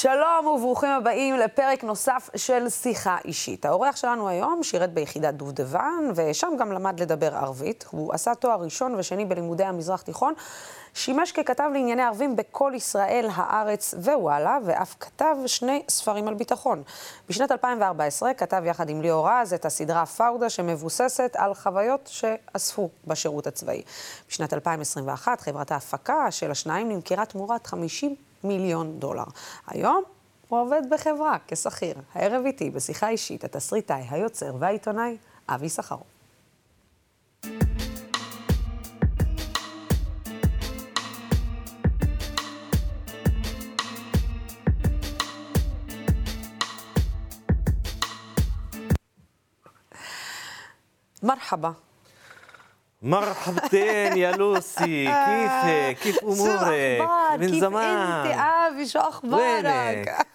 שלום וברוכים הבאים לפרק נוסף של שיחה אישית. האורח שלנו היום שירת ביחידת דובדבן, ושם גם למד לדבר ערבית. הוא עשה תואר ראשון ושני בלימודי המזרח תיכון, שימש ככתב לענייני ערבים בכל ישראל, הארץ ווואלה, ואף כתב שני ספרים על ביטחון. בשנת 2014 כתב יחד עם ליאור רז את הסדרה פאודה, שמבוססת על חוויות שאספו בשירות הצבאי. בשנת 2021 חברת ההפקה של השניים נמכרה תמורת 50 מיליון דולר. היום הוא עובד בחברה כשכיר. הערב איתי, בשיחה אישית, התסריטאי, היוצר והעיתונאי אבי סחרוף. מרחבה, مرحبتين يا لوسي كيفك كيف شو امورك اخبارك؟ من كيف زمان انت אבי? شو اخبارك? وينك؟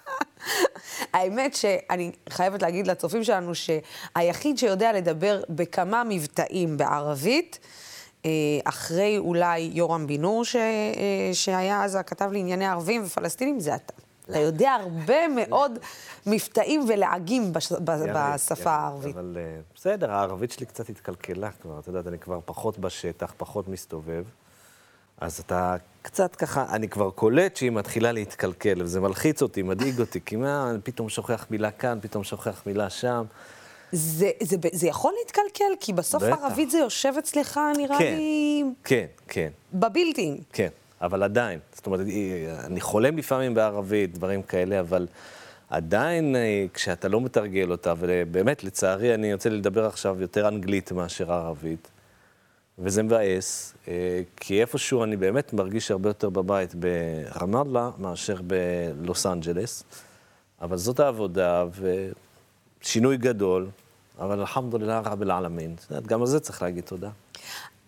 האמת שאני חייבת להגיד לצופים שלנו שהיחיד שיודע לדבר בכמה מבטאים בערבית, אה, אחרי אולי יורם בן נור, ש- אה, שהיה אז הכתב לענייני ערבים ופלסטינים, זה אתה. אתה יודע הרבה מאוד מבטאים ולעגים בש- בשפה הערבית. אבל אה, בסדר, הערבית שלי קצת התקלקלה כבר, את יודעת, אני כבר פחות בשטח, פחות מסתובב. אז אתה קצת ככה, אני כבר קולט שהיא מתחילה להתקלקל, וזה מלחיץ אותי, מדאיג אותי, כי מה, אני פתאום שוכח מילה כאן, פתאום שוכח מילה שם. זה, זה, זה יכול להתקלקל, כי בסוף בטח. ערבית זה יושב אצלך, נראה כן. לי, כן, כן. בבילטין. כן, אבל עדיין. זאת אומרת, אני חולם לפעמים בערבית, דברים כאלה, אבל עדיין, אה, כשאתה לא מתרגל אותה, ובאמת, לצערי, אני לי לדבר עכשיו יותר אנגלית מאשר ערבית, וזה מבאס, אה, כי איפשהו אני באמת מרגיש הרבה יותר בבית ברמאללה מאשר בלוס אנג'לס, אבל זאת העבודה, ושינוי גדול, אבל אלחמדולillah רב אל-עלמין. גם על זה צריך להגיד תודה.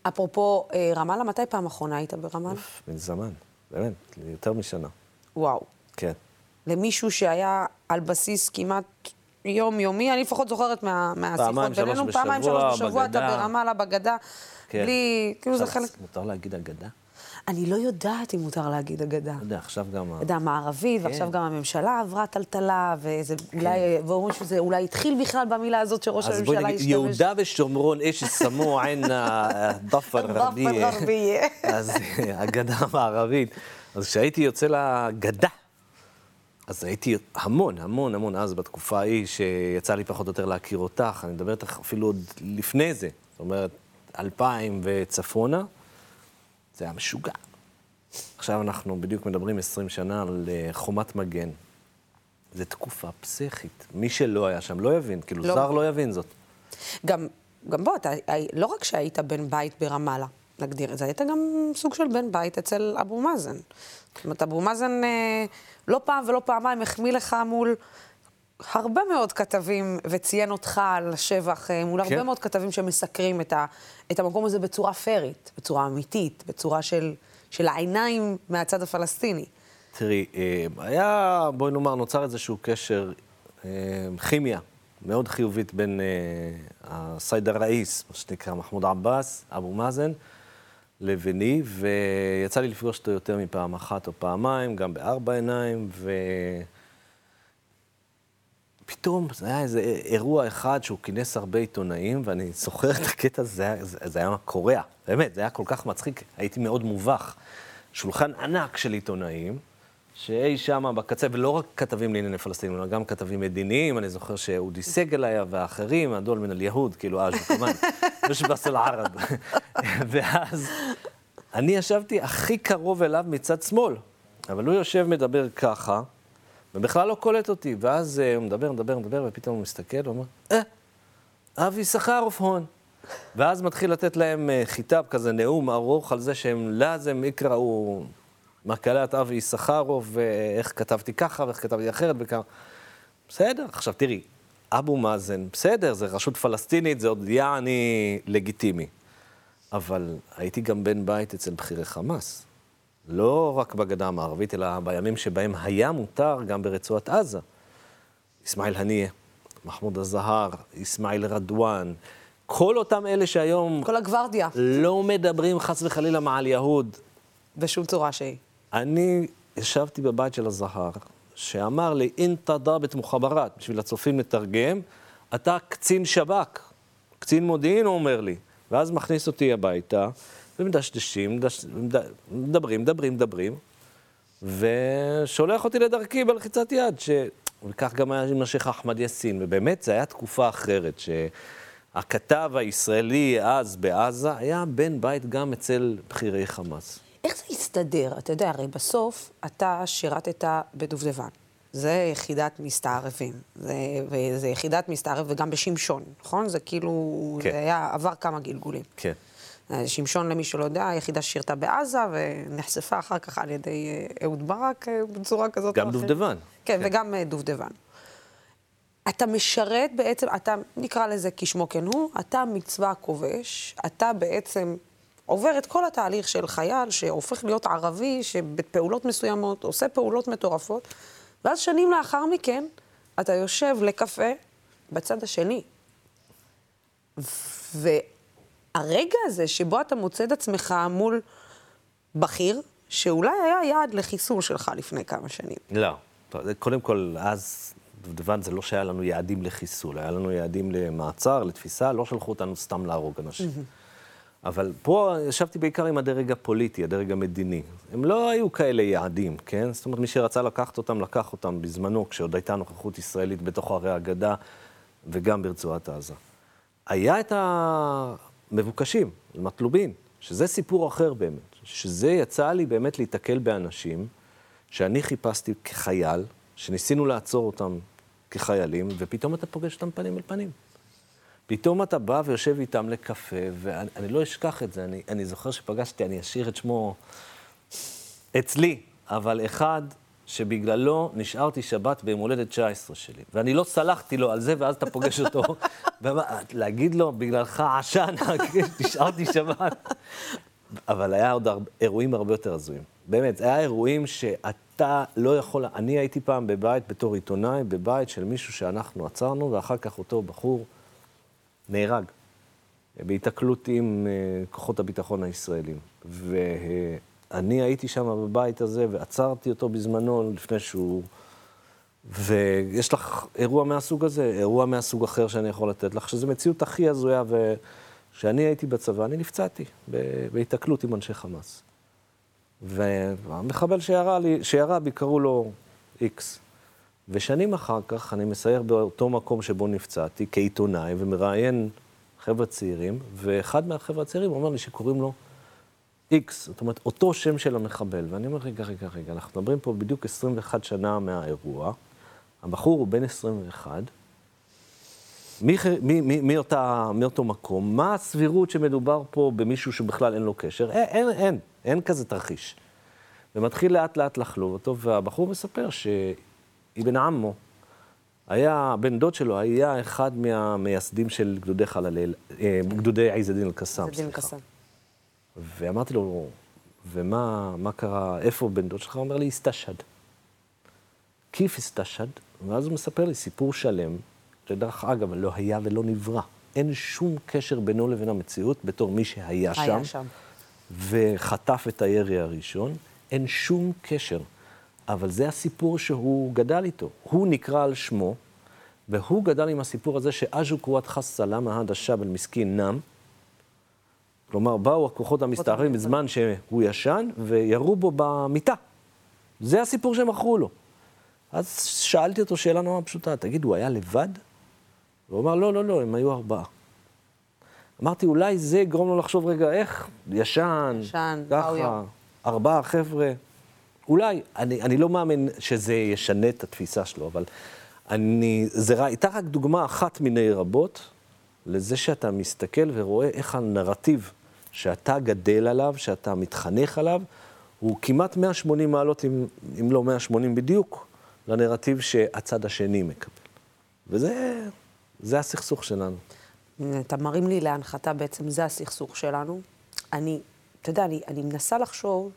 אפרופו אה, רמאללה, מתי פעם אחרונה היית ברמאללה? מן זמן, באמת, יותר משנה. וואו. כן. למישהו שהיה על בסיס כמעט יומיומי, אני לפחות זוכרת מה, מהשיחות פעמיים, שלוש בינינו, בשבוע, פעמיים, שלוש בשבוע, אתה בגדה. ברמאללה, בגדה, כן. בלי, כאילו זה חלק... מותר להגיד אגדה? אני לא יודעת אם מותר להגיד אגדה. לא יודע, עכשיו גם... ה- אתה יודע, מערבית, כן. ועכשיו גם הממשלה עברה טלטלה, וזה אולי, ואומרים שזה אולי התחיל בכלל במילה הזאת שראש אז בואי הממשלה נגיד, השתמש. יהודה ושומרון, איש שסמו עינה דפר דפר רביע. רביע. אז הגדה המערבית. אז כשהייתי יוצא לגדה, אז הייתי המון, המון, המון, אז בתקופה ההיא, שיצא לי פחות או יותר להכיר אותך, אני מדבר איתך אפילו עוד לפני זה, זאת אומרת, אלפיים וצפונה, זה היה משוגע. עכשיו אנחנו בדיוק מדברים 20 שנה על אה, חומת מגן. זו תקופה פסיכית. מי שלא היה שם לא יבין, כאילו, לא. זר לא יבין זאת. גם, גם בוא, אתה, לא רק שהיית בן בית ברמאללה, נגדיר את זה, היית גם סוג של בן בית אצל אבו מאזן. זאת אומרת, אבו מאזן אה, לא פעם ולא פעמיים החמיא לך מול הרבה מאוד כתבים, וציין אותך על השבח, אה, מול הרבה כן. מאוד כתבים שמסקרים את, ה, את המקום הזה בצורה פיירית, בצורה אמיתית, בצורה של, של העיניים מהצד הפלסטיני. תראי, אה, היה, בואי נאמר, נוצר איזשהו קשר, אה, כימיה מאוד חיובית בין הסייד א-ראיס, מה שנקרא מחמוד עבאס, אבו מאזן, לביני, ויצא לי לפגוש אותו יותר מפעם אחת או פעמיים, גם בארבע עיניים, ופתאום זה היה איזה אירוע אחד שהוא כינס הרבה עיתונאים, ואני זוכר את הקטע הזה, זה זה, היה קורע, באמת, זה היה כל כך מצחיק, הייתי מאוד מובך. שולחן ענק של עיתונאים, שאי שמה בקצה, ולא רק כתבים לענייני פלסטינים, אלא גם כתבים מדיניים, אני זוכר שאודי סגל היה ואחרים, הדול מן אל-יהוד, כאילו, אז כמובן, מש בס אל-ערב. ואז אני ישבתי הכי קרוב אליו מצד שמאל, אבל הוא יושב, מדבר ככה, ובכלל לא קולט אותי, ואז אה, הוא מדבר, מדבר, מדבר, ופתאום הוא מסתכל, הוא אומר, אה, אבי סחרוף הון. ואז מתחיל לתת להם אה, חיטב, כזה נאום ארוך על זה שהם לאזם יקראו מקהלת אבי יששכרוב, ואיך כתבתי ככה ואיך כתבתי אחרת וכמה. בסדר, עכשיו תראי, אבו מאזן, בסדר, זה רשות פלסטינית, זה עוד יעני לגיטימי. אבל הייתי גם בן בית אצל בכירי חמאס. לא רק בגדה המערבית, אלא בימים שבהם היה מותר גם ברצועת עזה. אסמאעיל הנייה, מחמוד א-זהר, אסמאעיל רדואן, כל אותם אלה שהיום כל הגוורדיה, לא מדברים חס וחלילה מעל יהוד. בשום צורה שהיא. אני ישבתי בבית של הזהר, שאמר לי, אינתא דאבת מוחברת, בשביל הצופים לתרגם, אתה קצין שב"כ, קצין מודיעין, הוא אומר לי. ואז מכניס אותי הביתה, ומדשדשים, מדש... מדברים, מדברים, מדברים, ושולח אותי לדרכי בלחיצת יד, ש... וכך גם היה עם השייח אחמד יאסין, ובאמת, זו הייתה תקופה אחרת, שהכתב הישראלי אז בעזה היה בן בית גם אצל בכירי חמאס. איך זה הסתדר? אתה יודע, הרי בסוף אתה שירתת בדובדבן. זה יחידת מסתערבים. זה, וזה יחידת מסתערב וגם בשמשון, נכון? זה כאילו, כן. זה היה, עבר כמה גלגולים. כן. שמשון, למי שלא יודע, היחידה שירתה בעזה ונחשפה אחר כך על ידי אה, אהוד ברק אה, בצורה כזאת גם דובדבן. כן, כן, וגם אה, דובדבן. אתה משרת בעצם, אתה, נקרא לזה כשמו כן הוא, אתה מצווה כובש, אתה בעצם עובר את כל התהליך של חייל שהופך להיות ערבי, שבפעולות מסוימות עושה פעולות מטורפות, ואז שנים לאחר מכן אתה יושב לקפה בצד השני. והרגע הזה שבו אתה מוצא את עצמך מול בכיר, שאולי היה יעד לחיסול שלך לפני כמה שנים. לא. קודם כל, אז דובדבן זה לא שהיה לנו יעדים לחיסול, היה לנו יעדים למעצר, לתפיסה, לא שלחו אותנו סתם להרוג אנשים. אבל פה ישבתי בעיקר עם הדרג הפוליטי, הדרג המדיני. הם לא היו כאלה יעדים, כן? זאת אומרת, מי שרצה לקחת אותם, לקח אותם בזמנו, כשעוד הייתה נוכחות ישראלית בתוך ערי הגדה וגם ברצועת עזה. היה את המבוקשים, מטלובין, שזה סיפור אחר באמת. שזה יצא לי באמת להיתקל באנשים שאני חיפשתי כחייל, שניסינו לעצור אותם כחיילים, ופתאום אתה פוגש אותם פנים אל פנים. פתאום אתה בא ויושב איתם לקפה, ואני לא אשכח את זה, אני, אני זוכר שפגשתי, אני אשאיר את שמו אצלי, אבל אחד שבגללו נשארתי שבת ביום הולדת 19 שלי. ואני לא סלחתי לו על זה, ואז אתה פוגש אותו, להגיד לו, בגללך עשן, נשארתי שבת. אבל היה עוד הרבה, אירועים הרבה יותר הזויים. באמת, היה אירועים שאתה לא יכול... אני הייתי פעם בבית, בתור עיתונאי, בבית של מישהו שאנחנו עצרנו, ואחר כך אותו בחור נהרג בהיתקלות עם uh, כוחות הביטחון הישראלים. ואני הייתי שם בבית הזה ועצרתי אותו בזמנו לפני שהוא... ויש לך אירוע מהסוג הזה, אירוע מהסוג אחר שאני יכול לתת לך, שזו מציאות הכי הזויה, וכשאני הייתי בצבא, אני נפצעתי בהיתקלות עם אנשי חמאס. והמחבל שירה, לי, שירה בי, קראו לו איקס. ושנים אחר כך אני מסייר באותו מקום שבו נפצעתי כעיתונאי ומראיין חבר'ה צעירים, ואחד מהחבר'ה הצעירים אומר לי שקוראים לו איקס, זאת אומרת, אותו שם של המחבל. ואני אומר, רגע, רגע, רגע, אנחנו מדברים פה בדיוק 21 שנה מהאירוע, הבחור הוא בן 21, מי, מי, מי, מי אותה, מאותו מקום, מה הסבירות שמדובר פה במישהו שבכלל אין לו קשר? אין, אין, אין, אין כזה תרחיש. ומתחיל לאט לאט לחלוב אותו, והבחור מספר ש... אבן עמו, היה, בן דוד שלו היה אחד מהמייסדים של גדודי חללי, אה, גדודי עיז א-דין אל-קסאם. ואמרתי לו, ומה קרה, איפה בן דוד שלך? הוא אומר לי, הסתשד. כיף הסתשד, ואז הוא מספר לי סיפור שלם, שדרך אגב, לא היה ולא נברא. אין שום קשר בינו לבין המציאות בתור מי שהיה שם, שם. וחטף את הירי הראשון. אין שום קשר. אבל זה הסיפור שהוא גדל איתו. הוא נקרא על שמו, והוא גדל עם הסיפור הזה שאז'ו קוואט חסה למה הד השבל מסכין נם. כלומר, באו הכוחות המסתערים בזמן שהוא ישן, וירו בו במיטה. זה הסיפור שהם מכרו לו. אז שאלתי אותו שאלה נורא פשוטה, תגיד, הוא היה לבד? הוא אמר, לא, לא, לא, הם היו ארבעה. אמרתי, אולי זה יגרום לו לחשוב, רגע, איך? ישן, ישן, ככה, ארבעה חבר'ה. אולי, אני, אני לא מאמין שזה ישנה את התפיסה שלו, אבל אני, זה הייתה רק דוגמה אחת מיני רבות לזה שאתה מסתכל ורואה איך הנרטיב שאתה גדל עליו, שאתה מתחנך עליו, הוא כמעט 180 מעלות, אם, אם לא 180 בדיוק, לנרטיב שהצד השני מקבל. וזה הסכסוך שלנו. אתה מרים לי להנחתה, בעצם זה הסכסוך שלנו. אני, אתה יודע, אני, אני מנסה לחשוב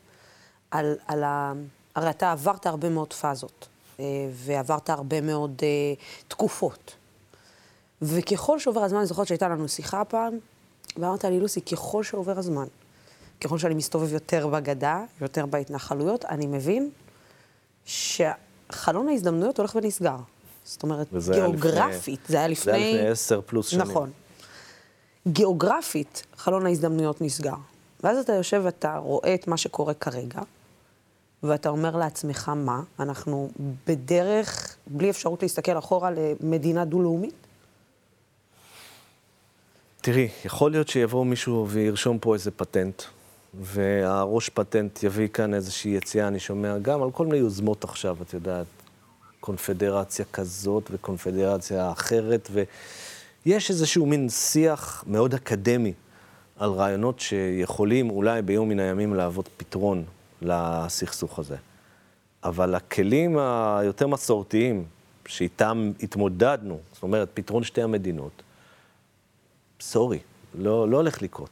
על, על ה... הרי אתה עברת הרבה מאוד פאזות, אה, ועברת הרבה מאוד אה, תקופות. וככל שעובר הזמן, אני זוכרת שהייתה לנו שיחה פעם, ואמרת לי, לוסי, ככל שעובר הזמן, ככל שאני מסתובב יותר בגדה, יותר בהתנחלויות, אני מבין שה... חלון ההזדמנויות הולך ונסגר. זאת אומרת, גיאוגרפית, לפני- זה היה לפני... זה היה לפני עשר פלוס שנים. נכון. גיאוגרפית, חלון ההזדמנויות נסגר. ואז אתה יושב ואתה רואה את מה שקורה כרגע, ואתה אומר לעצמך, מה? אנחנו בדרך, בלי אפשרות להסתכל אחורה, למדינה דו-לאומית? תראי, יכול להיות שיבוא מישהו וירשום פה איזה פטנט, והראש פטנט יביא כאן איזושהי יציאה, אני שומע גם על כל מיני יוזמות עכשיו, את יודעת, קונפדרציה כזאת וקונפדרציה אחרת, ויש איזשהו מין שיח מאוד אקדמי על רעיונות שיכולים אולי ביום מן הימים להוות פתרון לסכסוך הזה. אבל הכלים היותר מסורתיים, שאיתם התמודדנו, זאת אומרת, פתרון שתי המדינות, סורי, לא, לא הולך לקרות.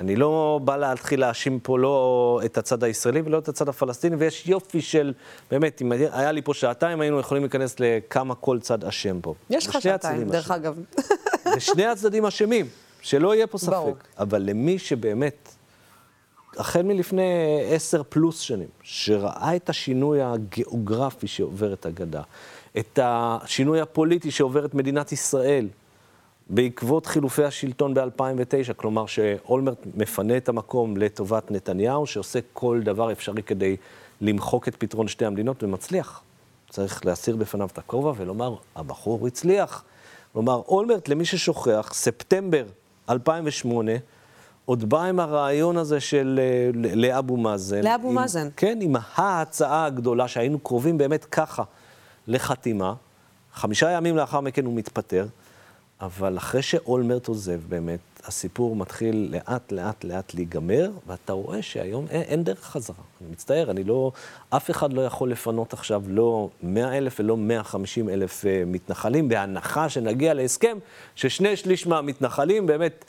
אני לא בא להתחיל להאשים פה לא את הצד הישראלי ולא את הצד הפלסטיני, ויש יופי של, באמת, אם היה לי פה שעתיים, היינו יכולים להיכנס לכמה כל צד אשם פה. יש לך שעתיים, דרך אשמים. אגב. ושני הצדדים אשמים, שלא יהיה פה ספק. ברור. אבל למי שבאמת, החל מלפני עשר פלוס שנים, שראה את השינוי הגיאוגרפי שעובר את הגדה, את השינוי הפוליטי שעובר את מדינת ישראל, בעקבות חילופי השלטון ב-2009, כלומר שאולמרט מפנה את המקום לטובת נתניהו, שעושה כל דבר אפשרי כדי למחוק את פתרון שתי המדינות, ומצליח. צריך להסיר בפניו את הכובע ולומר, הבחור הצליח. כלומר, אולמרט, למי ששוכח, ספטמבר 2008, עוד בא עם הרעיון הזה של אה, לאבו מאזן. לאבו מאזן. כן, עם ההצעה הגדולה, שהיינו קרובים באמת ככה לחתימה. חמישה ימים לאחר מכן הוא מתפטר, אבל אחרי שאולמרט עוזב באמת, הסיפור מתחיל לאט לאט לאט להיגמר, ואתה רואה שהיום אין, אין דרך חזרה. אני מצטער, אני לא, אף אחד לא יכול לפנות עכשיו לא 100 אלף ולא 150 אלף אה, מתנחלים, בהנחה שנגיע להסכם ששני שליש מהמתנחלים באמת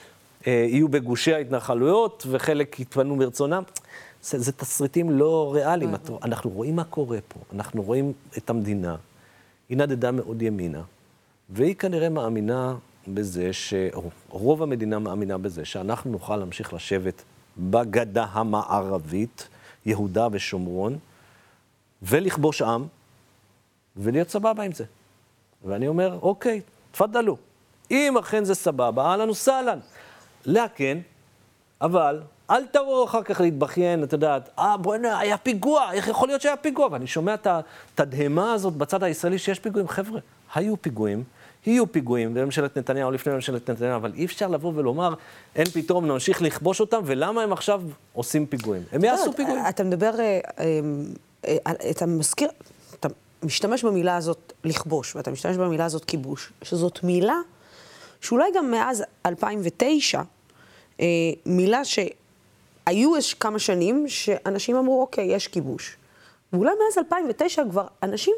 אה, יהיו בגושי ההתנחלויות, וחלק יתפנו מרצונם. זה, זה תסריטים לא ריאליים. את- אנחנו רואים מה קורה פה, אנחנו רואים את המדינה. היא נדדה מאוד ימינה, והיא כנראה מאמינה בזה, ש... רוב המדינה מאמינה בזה, שאנחנו נוכל להמשיך לשבת בגדה המערבית, יהודה ושומרון, ולכבוש עם, ולהיות סבבה עם זה. ואני אומר, אוקיי, תפדלו. אם אכן זה סבבה, אהלן וסהלן. לאכן, אבל אל תבואו אחר כך להתבכיין, את יודעת, אה, בוא'נה, היה פיגוע, איך יכול להיות שהיה פיגוע? ואני שומע את התדהמה הזאת בצד הישראלי שיש פיגועים. חבר'ה, היו פיגועים, יהיו פיגועים, בממשלת נתניהו, לפני ממשלת נתניהו, אבל אי אפשר לבוא ולומר, אין פתרון, נמשיך לכבוש אותם, ולמה הם עכשיו עושים פיגועים? הם יעשו יודעת, פיגועים. אתה מדבר, אה, אה, אה, אתה מזכיר, אתה משתמש במילה הזאת לכבוש, ואתה משתמש במילה הזאת כיבוש, שזאת מילה שאולי גם מאז 2009, אה, מילה שהיו יש כמה שנים שאנשים אמרו, אוקיי, יש כיבוש. ואולי מאז 2009 כבר אנשים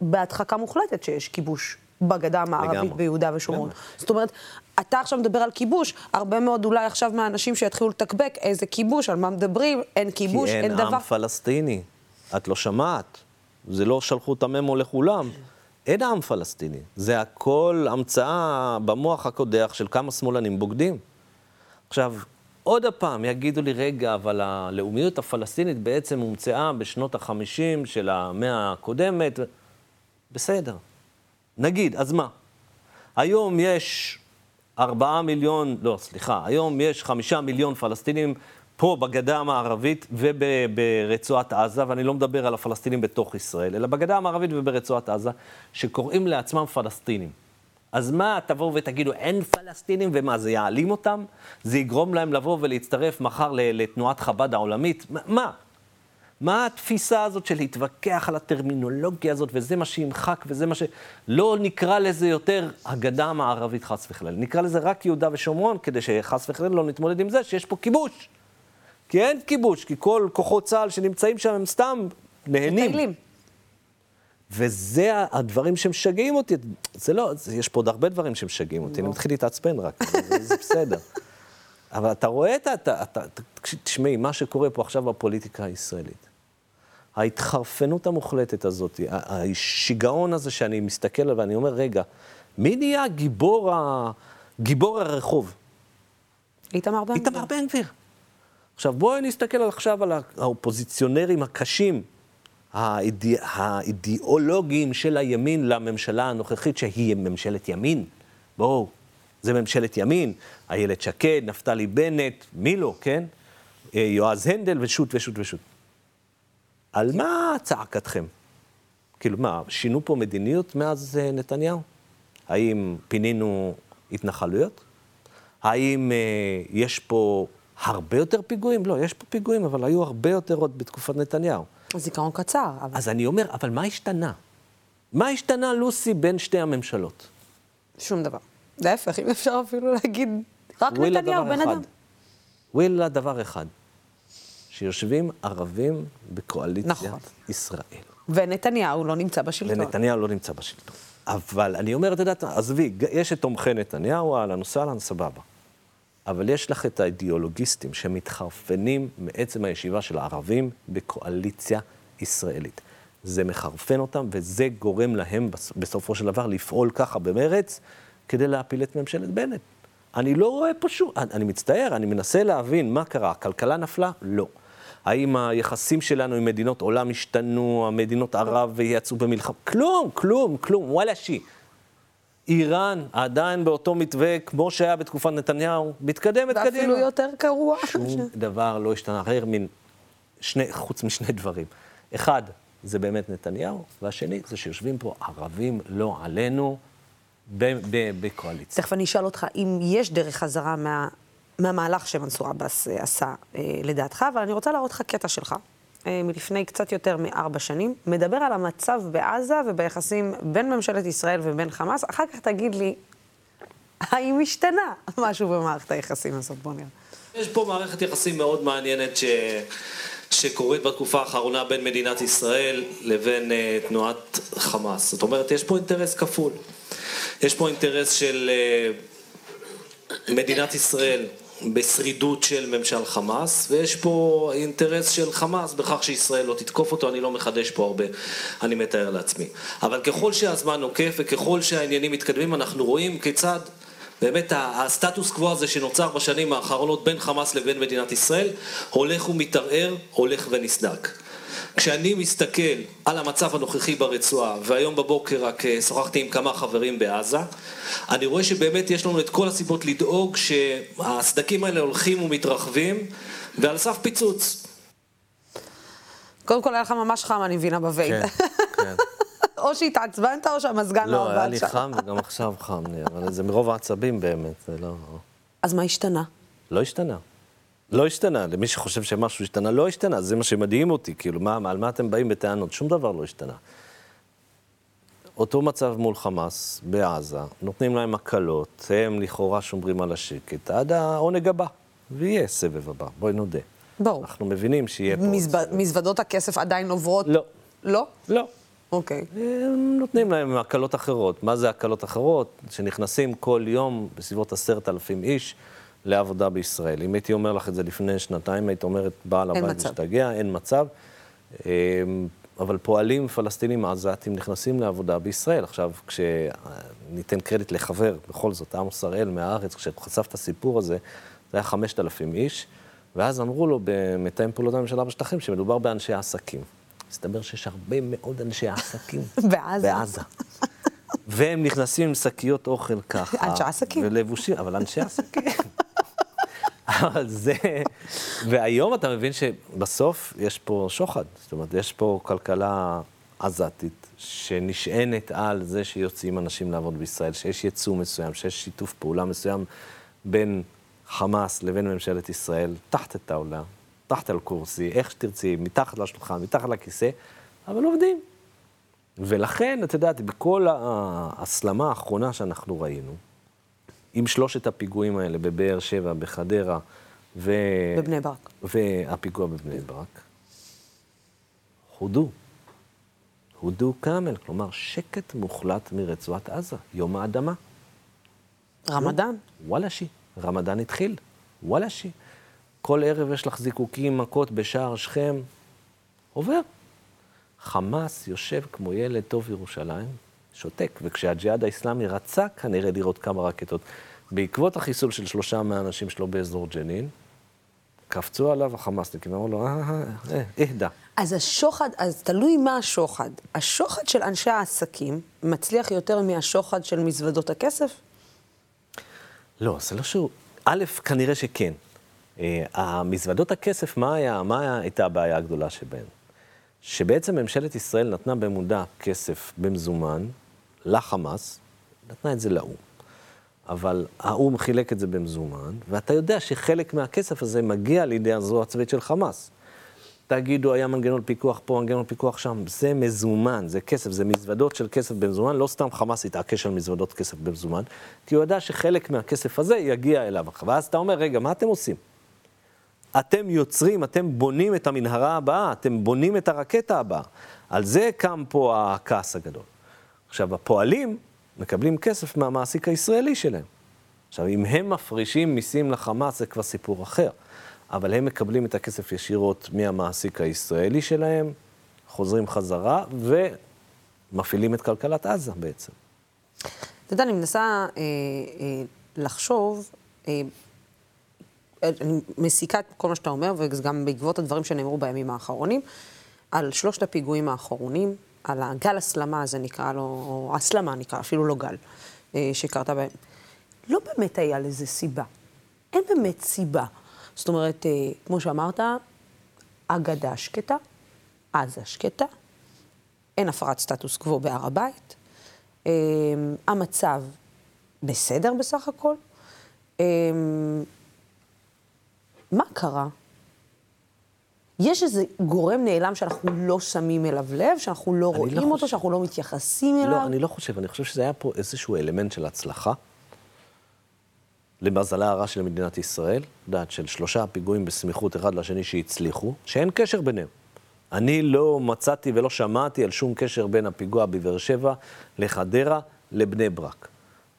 בהדחקה מוחלטת שיש כיבוש בגדה המערבית לגמרי. ביהודה ושומרון. זאת אומרת, אתה עכשיו מדבר על כיבוש, הרבה מאוד אולי עכשיו מהאנשים שיתחילו לתקבק איזה כיבוש, על מה מדברים, אין כיבוש, כי אין, אין דבר. עם פלסטיני. את לא שמעת. זה לא שלחו את הממו לכולם. אין עם פלסטיני. זה הכל המצאה במוח הקודח של כמה שמאלנים בוגדים. עכשיו, עוד פעם יגידו לי, רגע, אבל הלאומיות הפלסטינית בעצם הומצאה בשנות ה-50 של המאה הקודמת. בסדר. נגיד, אז מה? היום יש ארבעה מיליון, לא, סליחה, היום יש חמישה מיליון פלסטינים פה בגדה המערבית וברצועת עזה, ואני לא מדבר על הפלסטינים בתוך ישראל, אלא בגדה המערבית וברצועת עזה, שקוראים לעצמם פלסטינים. אז מה, תבואו ותגידו, אין פלסטינים, ומה, זה יעלים אותם? זה יגרום להם לבוא ולהצטרף מחר לתנועת חב"ד העולמית? מה- מה? התפיסה הזאת של להתווכח על הטרמינולוגיה הזאת, וזה מה שימחק, וזה מה ש... לא נקרא לזה יותר הגדה המערבית, חס וחלילה. נקרא לזה רק יהודה ושומרון, כדי שחס וחלילה לא נתמודד עם זה שיש פה כיבוש. כי אין כיבוש, כי כל כוחות צה"ל שנמצאים שם הם סתם נהנים. מטיילים. וזה הדברים שמשגעים אותי. זה לא, זה, יש פה עוד הרבה דברים שמשגעים אותי, אני מתחיל להתעצבן רק, זה, בסדר. אבל אתה רואה את ה... תשמעי, מה שקורה פה עכשיו בפוליטיקה הישראלית. ההתחרפנות המוחלטת הזאת, השיגעון הזה שאני מסתכל עליו ואני אומר, רגע, מי נהיה גיבור, ה... גיבור הרחוב? איתמר בן גביר. איתמר בן גביר. עכשיו, בואי נסתכל על- עכשיו על האופוזיציונרים הקשים, האידא... האידיאולוגיים של הימין לממשלה הנוכחית, שהיא ממשלת ימין. בואו, זה ממשלת ימין. איילת שקד, נפתלי בנט, מי לא, כן? אה, יועז הנדל ושות' ושות' ושות'. על מה צעקתכם? כאילו, מה, שינו פה מדיניות מאז אה, נתניהו? האם פינינו התנחלויות? האם אה, יש פה הרבה יותר פיגועים? לא, יש פה פיגועים, אבל היו הרבה יותר עוד בתקופת נתניהו. זיכרון קצר, אבל... אז אני אומר, אבל מה השתנה? מה השתנה, לוסי, בין שתי הממשלות? שום דבר. להפך, אם אפשר אפילו להגיד, רק נתניהו, בן. אדם. ווילה דבר אחד, שיושבים ערבים בקואליציית נכון. ישראל. ונתניהו לא נמצא בשלטון. ונתניהו לא נמצא בשלטון. אבל אני אומר, את יודעת, עזבי, יש את תומכי נתניהו, אהלן וסהלן, סבבה. אבל יש לך את האידיאולוגיסטים שמתחרפנים מעצם הישיבה של הערבים בקואליציה ישראלית. זה מחרפן אותם, וזה גורם להם בס- בסופו של דבר לפעול ככה במרץ כדי להפיל את ממשלת בנט. אני לא רואה פה שום... אני, אני מצטער, אני מנסה להבין מה קרה. הכלכלה נפלה? לא. האם היחסים שלנו עם מדינות עולם השתנו, המדינות ערב יצאו במלחמה? כלום, כלום, כלום, וואלה שי. איראן עדיין באותו מתווה כמו שהיה בתקופת נתניהו, מתקדמת קדימה. ואפילו יותר גרוע. שום דבר לא השתנה, אחר מן שני, חוץ משני דברים. אחד, זה באמת נתניהו, והשני, זה שיושבים פה ערבים לא עלינו בקואליציה. תכף אני אשאל אותך אם יש דרך חזרה מה, מהמהלך שמנסור עבאס אה, עשה אה, לדעתך, אבל אני רוצה להראות לך קטע שלך, אה, מלפני קצת יותר מארבע שנים, מדבר על המצב בעזה וביחסים בין ממשלת ישראל ובין חמאס. אחר כך תגיד לי, האם השתנה משהו במערכת היחסים הזאת? בוא נראה. יש פה מערכת יחסים מאוד מעניינת ש... שקורית בתקופה האחרונה בין מדינת ישראל לבין uh, תנועת חמאס. זאת אומרת, יש פה אינטרס כפול. יש פה אינטרס של uh, מדינת ישראל בשרידות של ממשל חמאס, ויש פה אינטרס של חמאס בכך שישראל לא תתקוף אותו, אני לא מחדש פה הרבה, אני מתאר לעצמי. אבל ככל שהזמן נוקף וככל שהעניינים מתקדמים, אנחנו רואים כיצד באמת הסטטוס קוו הזה שנוצר בשנים האחרונות בין חמאס לבין מדינת ישראל, הולך ומתערער, הולך ונסדק. כשאני מסתכל על המצב הנוכחי ברצועה, והיום בבוקר רק אה, שוחחתי עם כמה חברים בעזה, אני רואה שבאמת יש לנו את כל הסיבות לדאוג שהסדקים האלה הולכים ומתרחבים, ועל סף פיצוץ. קודם כל היה לך ממש חם, אני מבינה, בבית. כן, כן. או שהתעצבנת או שהמזגן לא לא, היה עבד לי שם. חם וגם עכשיו חם לי, אבל זה מרוב העצבים באמת, זה לא... אז מה השתנה? לא השתנה. לא השתנה, למי שחושב שמשהו השתנה, לא השתנה, זה מה שמדהים אותי, כאילו, מה, על מה אתם באים בטענות? שום דבר לא השתנה. אותו מצב מול חמאס בעזה, נותנים להם הקלות, הם לכאורה שומרים על השקט, עד העונג הבא, ויהיה סבב הבא, בואי נודה. ברור. אנחנו מבינים שיהיה פה... מזב-. מזוודות הכסף עדיין עוברות? לא, לא? לא. אוקיי. הם נותנים להם הקלות אחרות. מה זה הקלות אחרות? שנכנסים כל יום בסביבות עשרת אלפים איש לעבודה בישראל. אם הייתי אומר לך את זה לפני שנתיים, היית אומרת, בעל הבית. משתגע, אין מצב. אמ, אבל פועלים פלסטינים עזתים נכנסים לעבודה בישראל. עכשיו, כשניתן קרדיט לחבר, בכל זאת, עמוס הראל מהארץ, כשהוא חשף את הסיפור הזה, זה היה 5,000 איש, ואז אמרו לו במתאם פעולות הממשלה בשטחים שמדובר באנשי עסקים. מסתבר שיש הרבה מאוד אנשי עסקים. בעזה. בעזה. והם נכנסים עם שקיות אוכל ככה. אנשי עסקים. ולבושים, אבל אנשי עסקים. אבל זה... והיום אתה מבין שבסוף יש פה שוחד. זאת אומרת, יש פה כלכלה עזתית שנשענת על זה שיוצאים אנשים לעבוד בישראל, שיש ייצוא מסוים, שיש שיתוף פעולה מסוים בין חמאס לבין ממשלת ישראל, תחת את העולה, תחת על קורסי, איך שתרצי, מתחת לשולחן, מתחת לכיסא, אבל עובדים. ולכן, את יודעת, בכל ההסלמה האחרונה שאנחנו ראינו, עם שלושת הפיגועים האלה בבאר שבע, בחדרה, ו... בבני ברק. והפיגוע בבני ברק, הודו. הודו כאמל, כלומר שקט מוחלט מרצועת עזה, יום האדמה. רמדאן. וואלה שי, רמדאן התחיל, וואלה שי. כל ערב יש לך זיקוקים, מכות בשער שכם, עובר. חמאס יושב כמו ילד טוב ירושלים, שותק, וכשהג'יהאד האיסלאמי רצה כנראה לראות כמה רקטות, בעקבות החיסול של שלושה מהאנשים שלו באזור ג'נין, קפצו עליו החמאסניקים, אמרו לו, אה, אה, אה, אהדה. אז השוחד, אז תלוי מה השוחד. השוחד של אנשי העסקים מצליח יותר מהשוחד של מזוודות הכסף? לא, זה לא שהוא... א', כנראה שכן. אה, המזוודות הכסף, מה, היה, מה הייתה הבעיה הגדולה שבהן? שבעצם ממשלת ישראל נתנה במודע כסף במזומן לחמאס, נתנה את זה לאו"ם. אבל האו"ם חילק את זה במזומן, ואתה יודע שחלק מהכסף הזה מגיע לידי הזרוע הצבאית של חמאס. תגידו, היה מנגנון פיקוח פה, מנגנון פיקוח שם, זה מזומן, זה כסף, זה מזוודות של כסף במזומן, לא סתם חמאס התעקש על מזוודות כסף במזומן, כי הוא ידע שחלק מהכסף הזה יגיע אליו. ואז אתה אומר, רגע, מה אתם עושים? אתם יוצרים, אתם בונים את המנהרה הבאה, אתם בונים את הרקטה הבאה. על זה קם פה הכעס הגדול. עכשיו, הפועלים מקבלים כסף מהמעסיק הישראלי שלהם. עכשיו, אם הם מפרישים מיסים לחמאס, זה כבר סיפור אחר. אבל הם מקבלים את הכסף ישירות מהמעסיק הישראלי שלהם, חוזרים חזרה ומפעילים את כלכלת עזה בעצם. אתה יודע, אני מנסה אה, אה, לחשוב, אה, אני מסיקה את כל מה שאתה אומר, וגם בעקבות הדברים שנאמרו בימים האחרונים, על שלושת הפיגועים האחרונים, על הגל הסלמה הזה נקרא לו, או הסלמה נקרא, אפילו לא גל, אה, שקרתה בהם. לא באמת היה לזה סיבה. אין באמת סיבה. זאת אומרת, אה, כמו שאמרת, אגדה שקטה, עזה שקטה, אין הפרת סטטוס קוו בהר הבית, אה, המצב בסדר בסך הכל. מה קרה? יש איזה גורם נעלם שאנחנו לא שמים אליו לב, שאנחנו לא, לא רואים לא אותו, חושב... שאנחנו לא מתייחסים אליו? לא, אני לא חושב. אני חושב שזה היה פה איזשהו אלמנט של הצלחה. למזלה הרע של מדינת ישראל, יודעת, של שלושה פיגועים בסמיכות אחד לשני שהצליחו, שאין קשר ביניהם. אני לא מצאתי ולא שמעתי על שום קשר בין הפיגוע בבאר שבע לחדרה לבני ברק.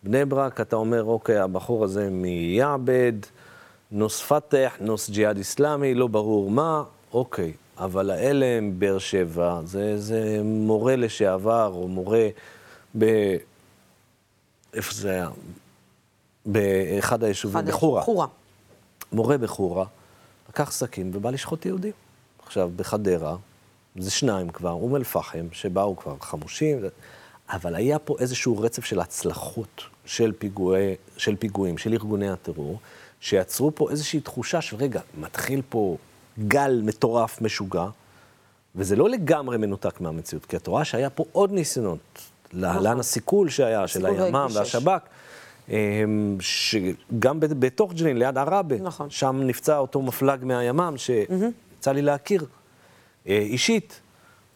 בני ברק, אתה אומר, אוקיי, הבחור הזה מיעבד, נוס פתח, נוס ג'יהאד איסלאמי, לא ברור מה, אוקיי, אבל האלה הם באר שבע, זה, זה מורה לשעבר, או מורה ב... איפה זה היה? באחד היישובים, בחורה. בחורה. מורה בחורה, לקח סכין ובא לשחוט יהודים. עכשיו, בחדרה, זה שניים כבר, אום אל-פחם, שבאו כבר חמושים, אבל היה פה איזשהו רצף של הצלחות של, פיגועי, של פיגועים, של ארגוני הטרור, שיצרו פה איזושהי תחושה שרגע, מתחיל פה גל מטורף, משוגע, וזה לא לגמרי מנותק מהמציאות, כי את רואה שהיה פה עוד ניסיונות, להלן נכון. הסיכול שהיה, של הימ"מ והשב"כ. אמ, שגם בתוך ג'נין, ליד עראבה, נכון. שם נפצע אותו מפלג מהימ"מ, שיצא לי להכיר אה, אישית,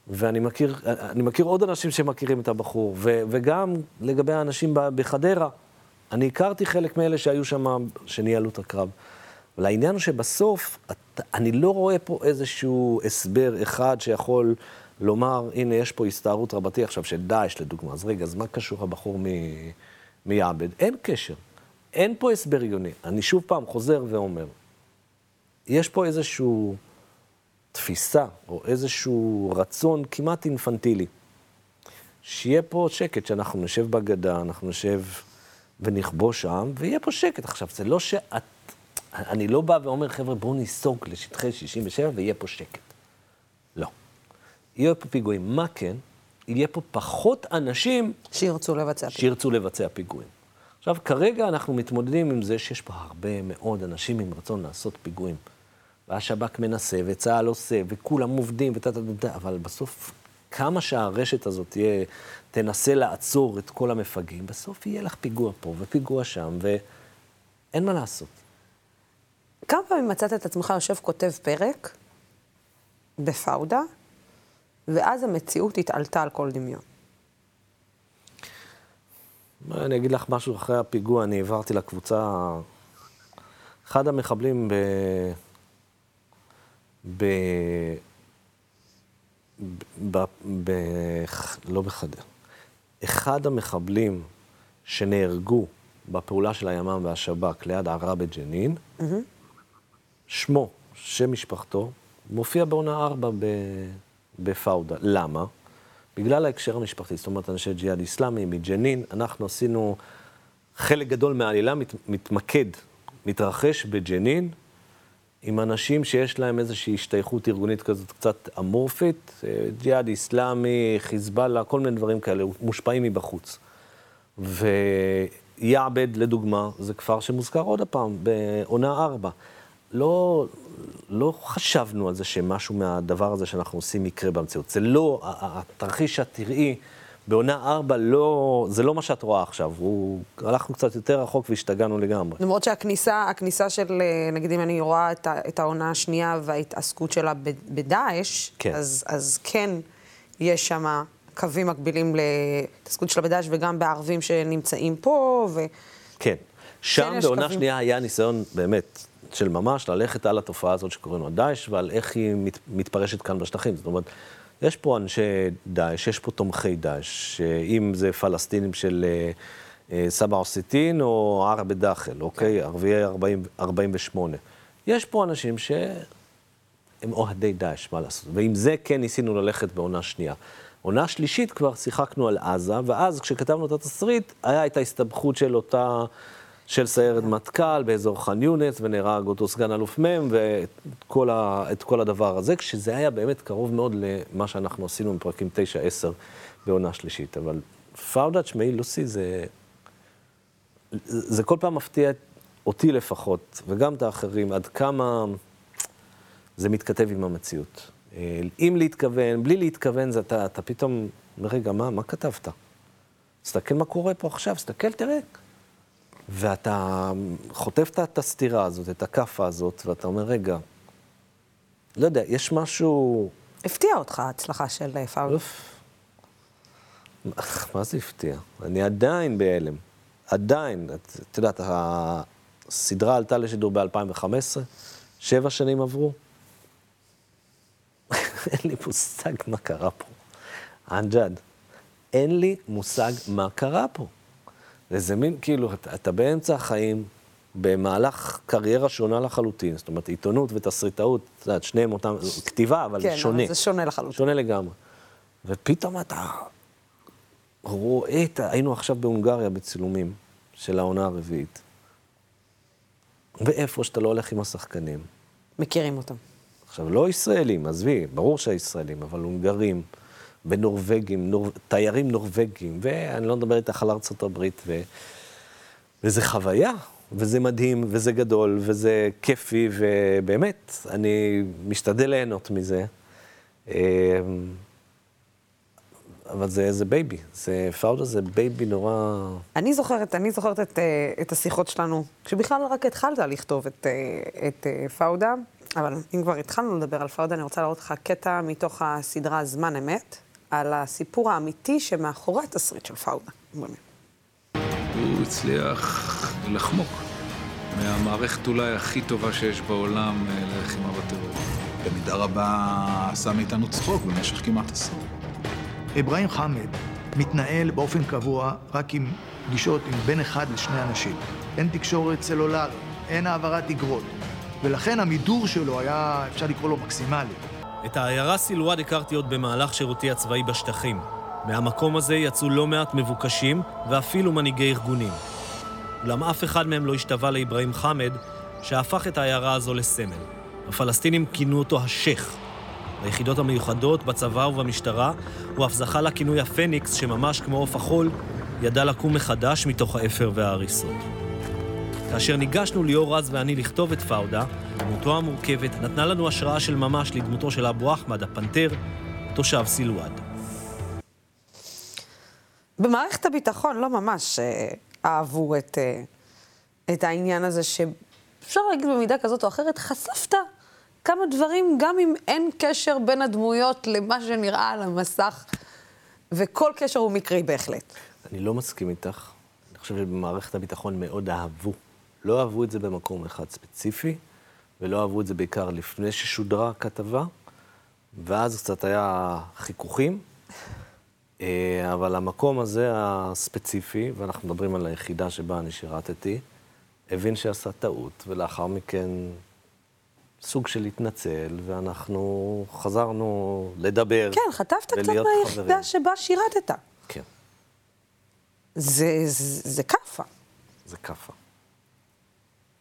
ואני מכיר, אני מכיר עוד אנשים שמכירים את הבחור, ו, וגם לגבי האנשים בחדרה, אני הכרתי חלק מאלה שהיו שם, שניהלו את הקרב. אבל העניין הוא שבסוף, אני לא רואה פה איזשהו הסבר אחד שיכול לומר, הנה, יש פה הסתערות רבתי עכשיו של דאעש, לדוגמה. אז רגע, אז מה קשור הבחור מ... מיעבד? אין קשר. אין פה הסבר הגיוני. אני שוב פעם חוזר ואומר, יש פה איזושהי תפיסה, או איזשהו רצון כמעט אינפנטילי, שיהיה פה שקט, שאנחנו נשב בגדה, אנחנו נשב ונכבוש שם, ויהיה פה שקט. עכשיו, זה לא שאת... אני לא בא ואומר, חבר'ה, בואו ניסוג לשטחי 67 ויהיה פה שקט. לא. יהיו פה פיגועים. מה כן? יהיה פה פחות אנשים... שירצו לבצע פיגועים. שירצו לבצע פיגועים. עכשיו, כרגע אנחנו מתמודדים עם זה שיש פה הרבה מאוד אנשים עם רצון לעשות פיגועים. והשב"כ מנסה, וצה"ל עושה, וכולם עובדים, ותה תה תה, אבל בסוף, כמה שהרשת הזאת תהיה, תנסה לעצור את כל המפגעים, בסוף יהיה לך פיגוע פה ופיגוע שם, ואין מה לעשות. כמה פעמים מצאת את עצמך יושב כותב פרק בפאודה, ואז המציאות התעלתה על כל דמיון. אני אגיד לך משהו אחרי הפיגוע, אני העברתי לקבוצה, אחד המחבלים ב... ב... ב... ב... לא בחדר. אחד המחבלים שנהרגו בפעולה של הימ"מ והשב"כ ליד ערה בג'נין. שמו, שם משפחתו, מופיע בעונה ארבע ב... בפאודה. למה? בגלל ההקשר המשפחתי, זאת אומרת, אנשי ג'יהאד איסלאמי מג'נין, אנחנו עשינו, חלק גדול מהעלילה מת, מתמקד, מתרחש בג'נין, עם אנשים שיש להם איזושהי השתייכות ארגונית כזאת קצת אמורפית, אה, ג'יהאד איסלאמי, חיזבאללה, כל מיני דברים כאלה, מושפעים מבחוץ. ויעבד, לדוגמה, זה כפר שמוזכר עוד הפעם, בעונה ארבע. לא, לא חשבנו על זה שמשהו מהדבר הזה שאנחנו עושים יקרה במציאות. זה לא, התרחיש תראי בעונה ארבע, לא, זה לא מה שאת רואה עכשיו. הוא, הלכנו קצת יותר רחוק והשתגענו לגמרי. למרות שהכניסה, הכניסה של, אה, נגיד אם אני רואה את, את העונה השנייה וההתעסקות שלה בדאעש, כן. אז, אז כן יש שם קווים מקבילים להתעסקות שלה בדאעש וגם בערבים שנמצאים פה. ו... כן. שם יש בעונה קווים. שנייה היה ניסיון באמת של ממש ללכת על התופעה הזאת שקוראים לה דאעש ועל איך היא מת, מתפרשת כאן בשטחים. זאת אומרת, יש פה אנשי דאעש, יש פה תומכי דאעש, אם זה פלסטינים של אה, אה, סבא עוסיטין או ערב דאחל, אוקיי? ערביי 40, 48. יש פה אנשים שהם אוהדי דאעש, מה לעשות? ועם זה כן ניסינו ללכת בעונה שנייה. עונה שלישית כבר שיחקנו על עזה, ואז כשכתבנו את התסריט, היה את ההסתבכות של אותה, של סיירת מטכ"ל באזור ח'אן יונס, ונהרג אותו סגן אלוף מ', ואת כל, ה, כל הדבר הזה, כשזה היה באמת קרוב מאוד למה שאנחנו עשינו בפרקים 9-10 בעונה שלישית. אבל פאודה, תשמעי, לוסי, זה, זה כל פעם מפתיע אותי לפחות, וגם את האחרים, עד כמה זה מתכתב עם המציאות. אה, אם להתכוון, בלי להתכוון, זה אתה, אתה פתאום, רגע, מה, מה כתבת? תסתכל מה קורה פה עכשיו, תסתכל, תראה. ואתה חוטף את- הסתירה הזאת, את הכאפה הזאת, ואתה אומר, רגע, לא יודע, יש משהו... הפתיע אותך ההצלחה של אה, פאול. מה זה הפתיע? אני עדיין בהלם. עדיין. את את יודעת, הסדרה עלתה לשידור ב-2015, שבע שנים עברו. אין לי מושג מה קרה פה. אמג'ד, אין לי מושג מה קרה פה. וזה מין, כאילו, אתה, אתה באמצע החיים, במהלך קריירה שונה לחלוטין, זאת אומרת, עיתונות ותסריטאות, את יודעת, שניהם אותם, כתיבה, אבל כן, שונה. אבל זה שונה לחלוטין. שונה לגמרי. ופתאום אתה רואה את, ה- היינו עכשיו בהונגריה בצילומים של העונה הרביעית. ואיפה שאתה לא הולך עם השחקנים. מכירים אותם. עכשיו, לא ישראלים, עזבי, ברור שהישראלים, אבל הונגרים ונורבגים, נור... תיירים נורבגים, ואני לא מדבר איתך על ארצות הברית, ו... וזה חוויה, וזה מדהים, וזה גדול, וזה כיפי, ובאמת, אני משתדל ליהנות מזה. אמ, אבל זה, זה baby, זה פאודה זה baby נורא... אני זוכרת, אני זוכרת את, אה, את השיחות שלנו, כשבכלל רק התחלת לכתוב את, אה, את אה, פאודה, אבל אם כבר התחלנו לדבר על פאודה, אני רוצה להראות לך קטע מתוך הסדרה זמן אמת, על הסיפור האמיתי שמאחורי התסריט של פאודה. הוא הצליח לחמוק מהמערכת אולי הכי טובה שיש בעולם אה, ללחימה בטרור. במידה רבה עשה מאיתנו צחוק במשך כמעט עשור. אברהים חמד מתנהל באופן קבוע רק עם פגישות עם בין אחד לשני אנשים. אין תקשורת סלולרית, אין העברת אגרות, ולכן המידור שלו היה, אפשר לקרוא לו מקסימלי. את העיירה סילואד הכרתי עוד במהלך שירותי הצבאי בשטחים. מהמקום הזה יצאו לא מעט מבוקשים ואפילו מנהיגי ארגונים. אולם אף אחד מהם לא השתווה לאברהים חמד, שהפך את העיירה הזו לסמל. הפלסטינים כינו אותו השייח. ביחידות המיוחדות, בצבא ובמשטרה, הוא אף זכה לכינוי הפניקס, שממש כמו עוף החול, ידע לקום מחדש מתוך האפר וההריסות. כאשר ניגשנו ליאור רז ואני לכתוב את פאודה, דמותו המורכבת נתנה לנו השראה של ממש לדמותו של אבו אחמד, הפנתר, תושב סילואד. במערכת הביטחון לא ממש אה, אהבו את, אה, את העניין הזה, שאפשר להגיד במידה כזאת או אחרת, חשפת כמה דברים, גם אם אין קשר בין הדמויות למה שנראה על המסך, וכל קשר הוא מקרי בהחלט. אני לא מסכים איתך. אני חושב שבמערכת הביטחון מאוד אהבו. לא אהבו את זה במקום אחד ספציפי, ולא אהבו את זה בעיקר לפני ששודרה הכתבה, ואז קצת היה חיכוכים. אה, אבל המקום הזה הספציפי, ואנחנו מדברים על היחידה שבה אני שירתתי, הבין שעשה טעות, ולאחר מכן סוג של התנצל, ואנחנו חזרנו לדבר. כן, חטפת קצת מהיחידה. שבה שירתת. כן, זה, זה, זה כאפה. זה כאפה.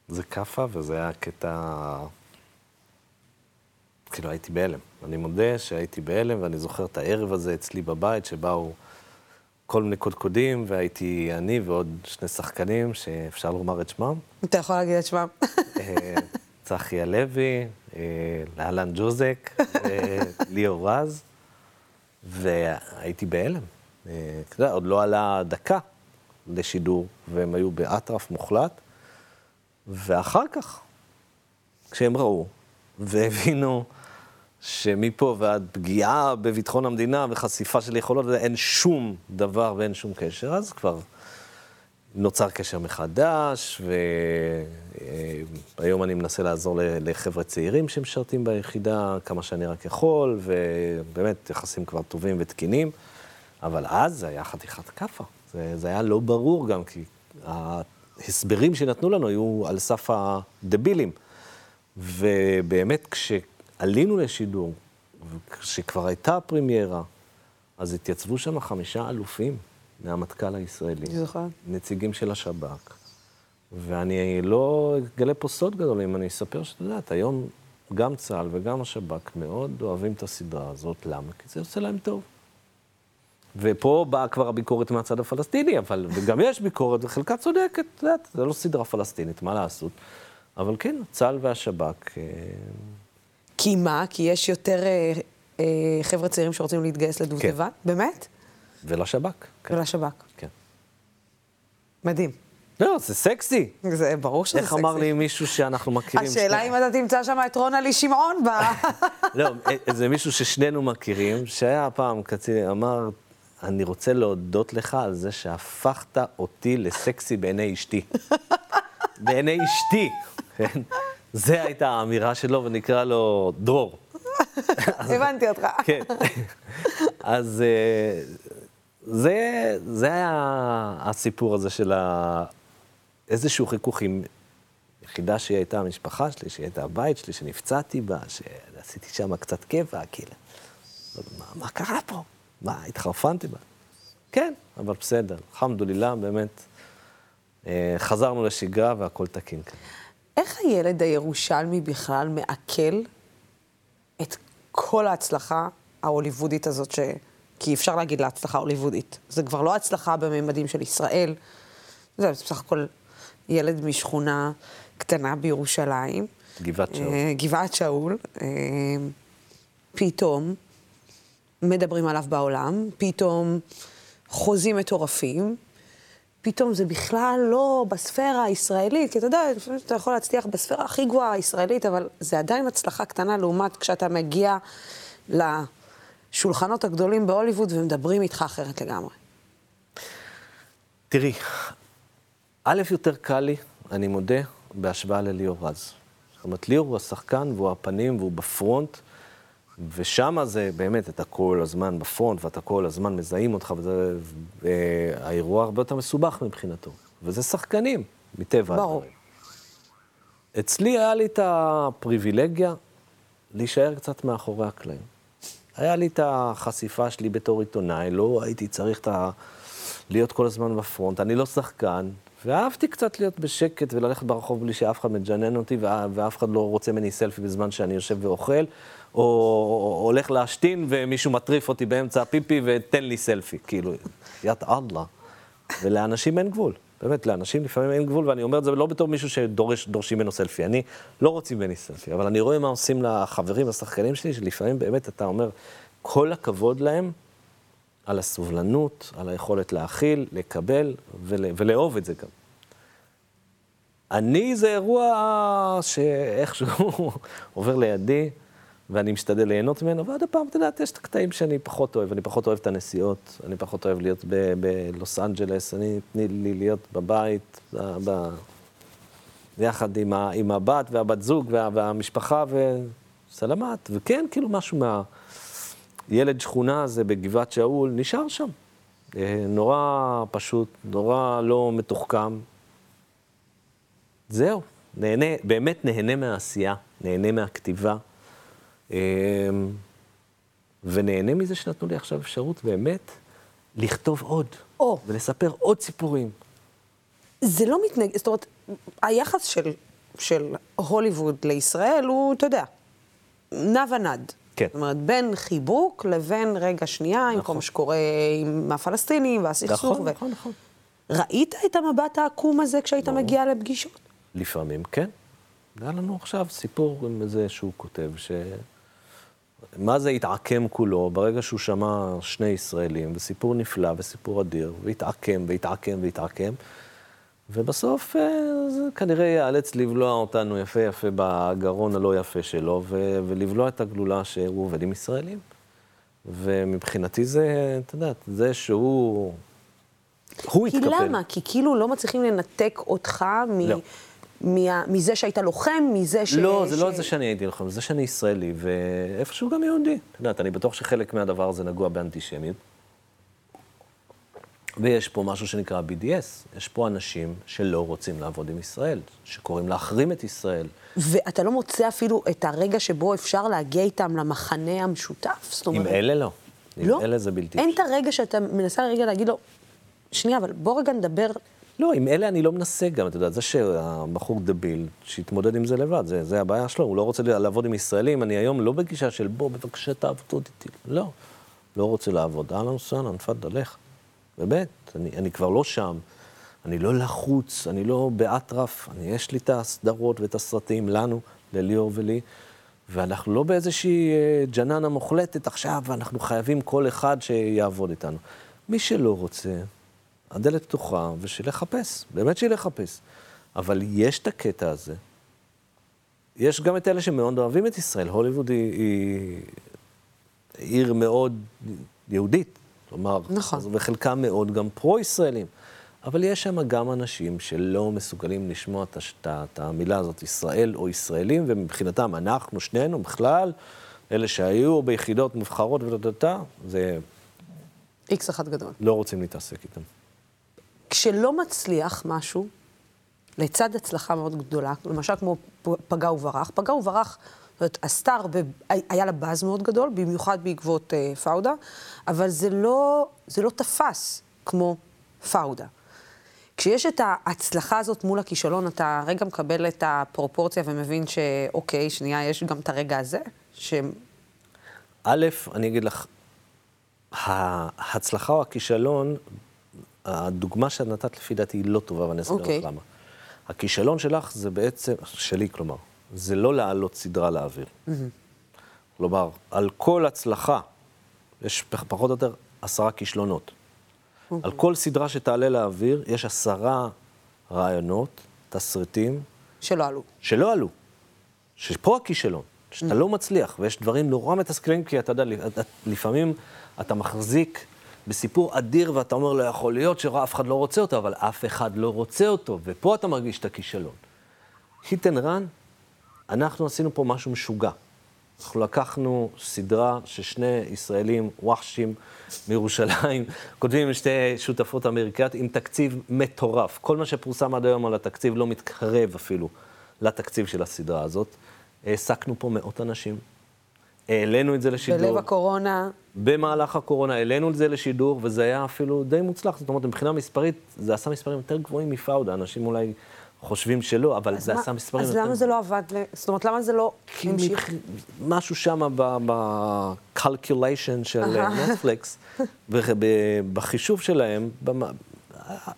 זה כאפה, וזה היה קטע כאילו הייתי בהלם. אני מודה שהייתי בהלם, ואני זוכר את הערב הזה אצלי בבית, שבאו כל מיני קודקודים, והייתי אני ועוד שני שחקנים, שאפשר לומר את שמם. אתה יכול להגיד את שמם. אה, צחי הלוי, אה, להלן ג'וזק, ליאור רז, והייתי בהלם. אה, אתה יודע, עוד לא עלה דקה לשידור, והם היו באטרף מוחלט, ואחר כך, כשהם ראו והבינו שמפה ועד פגיעה בביטחון המדינה וחשיפה של יכולות, אין שום דבר ואין שום קשר, אז כבר נוצר קשר מחדש, והיום אני מנסה לעזור לחבר'ה צעירים שמשרתים ביחידה כמה שאני רק יכול, ובאמת יחסים כבר טובים ותקינים, אבל אז זה היה חתיכת כאפה. זה, זה היה לא ברור גם, כי ההסברים שנתנו לנו היו על סף הדבילים. ובאמת, כשעלינו לשידור, וכשכבר הייתה פרימיירה, אז התייצבו שם חמישה אלופים מהמטכ"ל הישראלי. זוכר. נציגים של השב"כ. ואני לא אגלה פה סוד גדול אם אני אספר שאת יודעת, היום גם צה"ל וגם השב"כ מאוד אוהבים את הסדרה הזאת. למה? כי זה עושה להם טוב. ופה באה כבר הביקורת מהצד הפלסטיני, אבל, וגם יש ביקורת, וחלקה צודקת, את יודעת, זה לא סדרה פלסטינית, מה לעשות? אבל כן, צה"ל והשב"כ... אה, כי מה? כי יש יותר אה, אה, חבר'ה צעירים שרוצים להתגייס לדובדבן? כן. באמת? ולשב"כ. כן. ולשב"כ. כן. מדהים. לא, זה סקסי. זה ברור שזה איך סקסי. אמר לי מישהו שאנחנו מכירים... השאלה שני- אם אתה תמצא שם את רונלי שמעון ב... לא, זה מישהו ששנינו מכירים, שהיה פעם קצין, אמר, אני רוצה להודות לך על זה שהפכת אותי לסקסי בעיני אשתי. בעיני אשתי, כן? זה הייתה האמירה שלו, ונקרא לו דרור. הבנתי אותך. כן. אז אה, זה, זה היה הסיפור הזה של ה... איזשהו חיכוך עם יחידה שהיא הייתה המשפחה שלי, שהיא הייתה הבית שלי, שנפצעתי בה, שעשיתי שם קצת קבע, כאילו. מה, מה קרה פה? מה, התחרפנתי בה? כן, אבל בסדר, אלחמדולילה, באמת. אה, חזרנו לשגרה והכל תקין כאן. איך הילד הירושלמי בכלל מעכל את כל ההצלחה ההוליוודית הזאת, ש... כי אפשר להגיד לה הצלחה הוליוודית. זה כבר לא הצלחה בממדים של ישראל, זה בסך הכל ילד משכונה קטנה בירושלים. גבעת שאול. אה, גבעת שאול. אה, פתאום מדברים עליו בעולם, פתאום חוזים מטורפים, פתאום זה בכלל לא בספירה הישראלית, כי אתה יודע, לפעמים אתה יכול להצליח בספירה הכי גבוהה הישראלית, אבל זה עדיין הצלחה קטנה לעומת כשאתה מגיע לשולחנות הגדולים בהוליווד ומדברים איתך אחרת לגמרי. תראי, א', יותר קל לי, אני מודה, בהשוואה לליאור רז. זאת אומרת, ליאור הוא השחקן והוא הפנים והוא בפרונט, ושם זה באמת, אתה כל הזמן בפרונט ואתה כל הזמן מזהים אותך, וזה, והאירוע הרבה יותר מסובך מבחינתו. וזה שחקנים, מטבע ברור. הדברים. אצלי היה לי את הפריבילגיה להישאר קצת מאחורי הקלעים. היה לי את החשיפה שלי בתור עיתונאי, לא הייתי צריך את ה... להיות כל הזמן בפרונט. אני לא שחקן, ואהבתי קצת להיות בשקט וללכת ברחוב בלי שאף אחד מג'נן אותי, וא- ואף אחד לא רוצה ממני סלפי בזמן שאני יושב ואוכל, או, הולך להשתין ומישהו מטריף אותי באמצע הפיפי ותן לי סלפי. כאילו, ית אללה. ולאנשים אין גבול. באמת, לאנשים לפעמים אין גבול, ואני אומר את זה לא בתור מישהו שדורשים ממנו סלפי. אני, לא רוצים ממני סלפי, אבל אני רואה מה עושים לחברים, לשחקנים שלי, שלפעמים באמת אתה אומר, כל הכבוד להם על הסובלנות, על היכולת להכיל, לקבל ול, ולאהוב את זה גם. אני, זה אירוע שאיכשהו עובר לידי, ואני משתדל ליהנות ממנו, ועוד פעם, אתה יודעת, יש את הקטעים שאני פחות אוהב. אני פחות אוהב את הנסיעות, אני פחות אוהב להיות בלוס אנג'לס, אני, תני לי להיות בבית, ב, יחד עם, ה, עם הבת והבת זוג וה, והמשפחה, וסלמת, וכן, כאילו משהו מה... ילד שכונה הזה בגבעת שאול נשאר שם. אה, נורא פשוט, נורא לא מתוחכם. זהו, נהנה, באמת נהנה מהעשייה, נהנה מהכתיבה, ונהנה מזה שנתנו לי עכשיו אפשרות באמת לכתוב עוד, או. ולספר עוד סיפורים. זה לא מתנגד, זאת אומרת, היחס של, של הוליווד לישראל הוא, אתה יודע, נע ונד. כן. זאת אומרת, בין חיבוק לבין רגע שנייה, עם כל מה שקורה עם הפלסטינים והסכסוך. נכון, ו- נכון, נכון. ראית את המבט העקום הזה כשהיית מגיע לפגישות? לפעמים כן. היה לנו עכשיו סיפור עם איזה שהוא כותב, ש... מה זה התעקם כולו ברגע שהוא שמע שני ישראלים, וסיפור נפלא וסיפור אדיר, והתעקם והתעקם והתעקם, ובסוף אה, זה כנראה ייאלץ לבלוע אותנו יפה יפה בגרון הלא יפה שלו, ו... ולבלוע את הגלולה שהוא עובד עם ישראלים. ומבחינתי זה, את יודעת, זה שהוא... הוא כי התקפל. למה? כי כאילו לא מצליחים לנתק אותך מ... לא. מה... מזה שהיית לוחם, מזה ש... לא, זה ש... לא זה שאני הייתי לוחם, זה שאני ישראלי, ואיפשהו גם יהודי. את יודעת, אני בטוח שחלק מהדבר הזה נגוע באנטישמיות. ויש פה משהו שנקרא BDS. יש פה אנשים שלא רוצים לעבוד עם ישראל, שקוראים להחרים את ישראל. ואתה לא מוצא אפילו את הרגע שבו אפשר להגיע איתם למחנה המשותף? זאת עם אלה לא. עם לא? אלה זה בלתי אין את הרגע שאתה מנסה רגע להגיד לו, שנייה, אבל בוא רגע נדבר. לא, עם אלה אני לא מנסה גם, אתה יודע, זה שהבחור דביל, שיתמודד עם זה לבד, זה, זה הבעיה שלו, הוא לא רוצה לעבוד עם ישראלים, אני היום לא בגישה של בוא, בבקשה תעבוד איתי, לא, לא רוצה לעבוד, אהלן וסהלן, תפאדל, לך. באמת, אני, אני כבר לא שם, אני לא לחוץ, אני לא באטרף, אני, יש לי את הסדרות ואת הסרטים, לנו, לליאור ולי, ואנחנו לא באיזושהי אה, ג'ננה מוחלטת עכשיו, ואנחנו חייבים כל אחד שיעבוד איתנו. מי שלא רוצה, הדלת פתוחה, ושלחפש, באמת שלחפש. אבל יש את הקטע הזה. יש גם את אלה שמאוד אוהבים את ישראל. הוליווד היא, היא עיר מאוד יהודית, כלומר, נכון. וחלקם מאוד גם פרו-ישראלים. אבל יש שם גם אנשים שלא מסוגלים לשמוע את, את, את המילה הזאת, ישראל או ישראלים, ומבחינתם, אנחנו, שנינו, בכלל, אלה שהיו ביחידות מובחרות וטטטה, זה איקס אחד גדול. לא רוצים להתעסק איתם. כשלא מצליח משהו, לצד הצלחה מאוד גדולה, למשל כמו פגע וברח, פגע וברח, זאת אומרת, עשתה הרבה, היה לה באז מאוד גדול, במיוחד בעקבות אה, פאודה, אבל זה לא, זה לא תפס כמו פאודה. כשיש את ההצלחה הזאת מול הכישלון, אתה רגע מקבל את הפרופורציה ומבין שאוקיי, שנייה, יש גם את הרגע הזה, ש... א', אני אגיד לך, ההצלחה או הכישלון, הדוגמה שאת נתת לפי דעתי היא לא טובה, ואני אסביר אוקיי. לך למה. הכישלון שלך זה בעצם, שלי כלומר, זה לא להעלות סדרה לאוויר. כלומר, על כל הצלחה, יש פח- פחות או יותר עשרה כישלונות. על כל סדרה שתעלה לאוויר, יש עשרה רעיונות, תסריטים, שלא עלו. שלא עלו. שפה הכישלון, שאתה לא מצליח, ויש דברים נורא מתסכלים, כי אתה יודע, לפעמים אתה מחזיק בסיפור אדיר, ואתה אומר, לא יכול להיות שאף אחד לא רוצה אותו, אבל אף אחד לא רוצה אותו, ופה אתה מרגיש את הכישלון. hit and run, אנחנו עשינו פה משהו משוגע. אנחנו לקחנו סדרה ששני ישראלים וואחשים מירושלים, כותבים עם שתי שותפות אמריקאיות עם תקציב מטורף. כל מה שפורסם עד היום על התקציב לא מתקרב אפילו לתקציב של הסדרה הזאת. העסקנו פה מאות אנשים, העלינו את זה לשידור. בלב הקורונה, במהלך הקורונה העלינו את זה לשידור, וזה היה אפילו די מוצלח. זאת אומרת, מבחינה מספרית, זה עשה מספרים יותר גבוהים מפאודה. אנשים אולי חושבים שלא, אבל אז זה מה- עשה מספרים אז יותר למה זה לא עבד? זאת אומרת, למה זה לא המשיך? משהו שם ב-calculation של נטפליקס, בחישוב שלהם, במ-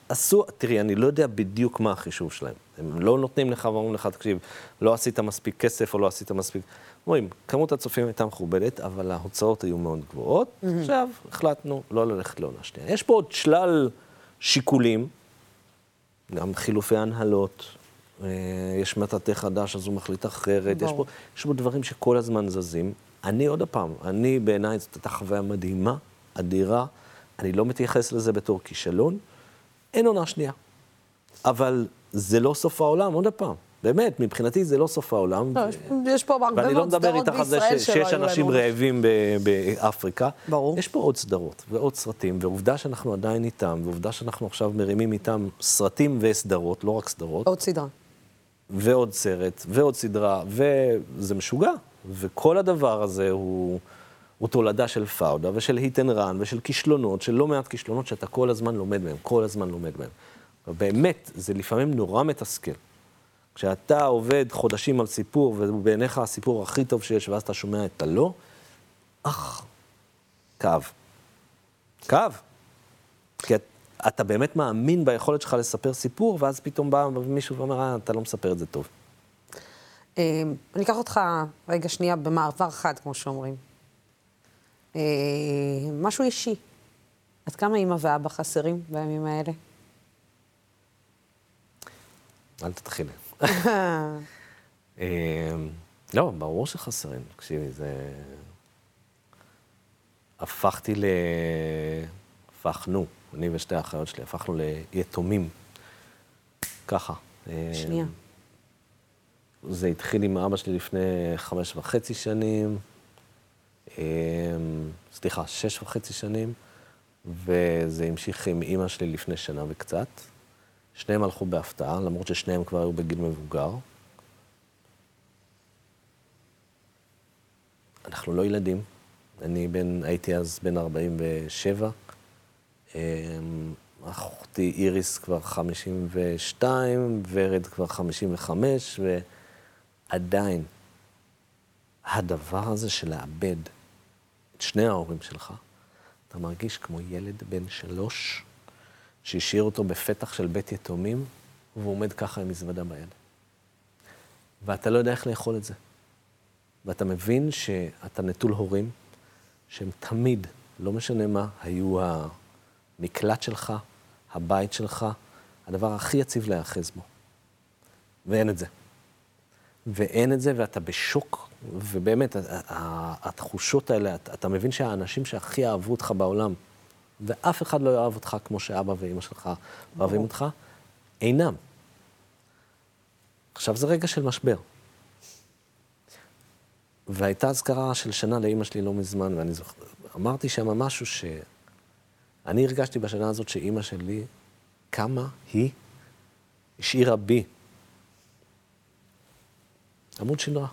עשו, תראי, אני לא יודע בדיוק מה החישוב שלהם. הם לא נותנים לך ואומרים לך, תקשיב, לא עשית מספיק כסף או לא עשית מספיק... אומרים, כמות הצופים הייתה מכובדת, אבל ההוצאות היו מאוד גבוהות. עכשיו החלטנו לא ללכת לעונה שנייה. יש פה עוד שלל שיקולים, גם חילופי הנהלות, אה, יש מטאטא חדש, אז הוא מחליט אחרת, יש. פה, יש פה דברים שכל הזמן זזים. אני עוד פעם, אני בעיניי זאת הייתה חוויה מדהימה, אדירה, אני לא מתייחס לזה בתור כישלון, אין עונה שנייה. אבל זה לא סוף העולם, עוד פעם. באמת, מבחינתי זה לא סוף העולם. לא, יש- יש פה הרבה ואני לא מאוד מדבר סדרות איתך על זה בישראל ש- שלא שיש היו אנשים לנו. רעבים ב- באפריקה. ברור. יש פה עוד סדרות ועוד סרטים, ועובדה שאנחנו עדיין איתם, ועובדה שאנחנו עכשיו מרימים איתם סרטים וסדרות, לא רק סדרות, עוד סדרה. ועוד סרט, ועוד סדרה, וזה משוגע. וכל הדבר הזה הוא, הוא תולדה של פאודה ושל Hit and Run ושל כישלונות, של לא מעט כישלונות שאתה כל הזמן לומד מהם, כל הזמן לומד מהם. באמת, זה לפעמים נורא מתסכל. כשאתה עובד חודשים על סיפור, ובעיניך הסיפור הכי טוב שיש, ואז אתה שומע את הלא, אך, כאב. כאב. כי את, אתה באמת מאמין ביכולת שלך לספר סיפור, ואז פתאום בא מישהו ואומר, אה, אתה לא מספר את זה טוב. אה, אני אקח אותך רגע שנייה במעבר חד, כמו שאומרים. אה, משהו אישי. עד כמה אימא ואבא חסרים בימים האלה? אל תתחילי. אמ, לא, ברור שחסרים. תקשיבי, זה... הפכתי ל... הפכנו, אני ושתי האחיות שלי, הפכנו ליתומים. ככה. שנייה. אמ, זה התחיל עם אבא שלי לפני חמש וחצי שנים, אמ, סליחה, שש וחצי שנים, וזה המשיך עם אימא שלי לפני שנה וקצת. שניהם הלכו בהפתעה, למרות ששניהם כבר היו בגיל מבוגר. אנחנו לא ילדים. אני בן, הייתי אז בן 47. אמ, אחותי איריס כבר 52, ורד כבר 55, ועדיין, הדבר הזה של לאבד את שני ההורים שלך, אתה מרגיש כמו ילד בן שלוש, שהשאיר אותו בפתח של בית יתומים, והוא עומד ככה עם מזוודה ביד. ואתה לא יודע איך לאכול את זה. ואתה מבין שאתה נטול הורים, שהם תמיד, לא משנה מה, היו המקלט שלך, הבית שלך, הדבר הכי יציב להיאחז בו. ואין את זה. ואין את זה, ואתה בשוק, ובאמת, התחושות האלה, אתה מבין שהאנשים שהכי אהבו אותך בעולם, ואף אחד לא יאהב אותך כמו שאבא ואימא שלך אוהבים אותך, אינם. עכשיו זה רגע של משבר. והייתה אזכרה של שנה לאימא שלי לא מזמן, ואני זוכר, אמרתי שם משהו שאני הרגשתי בשנה הזאת שאימא שלי, כמה היא השאירה בי עמוד שדרה.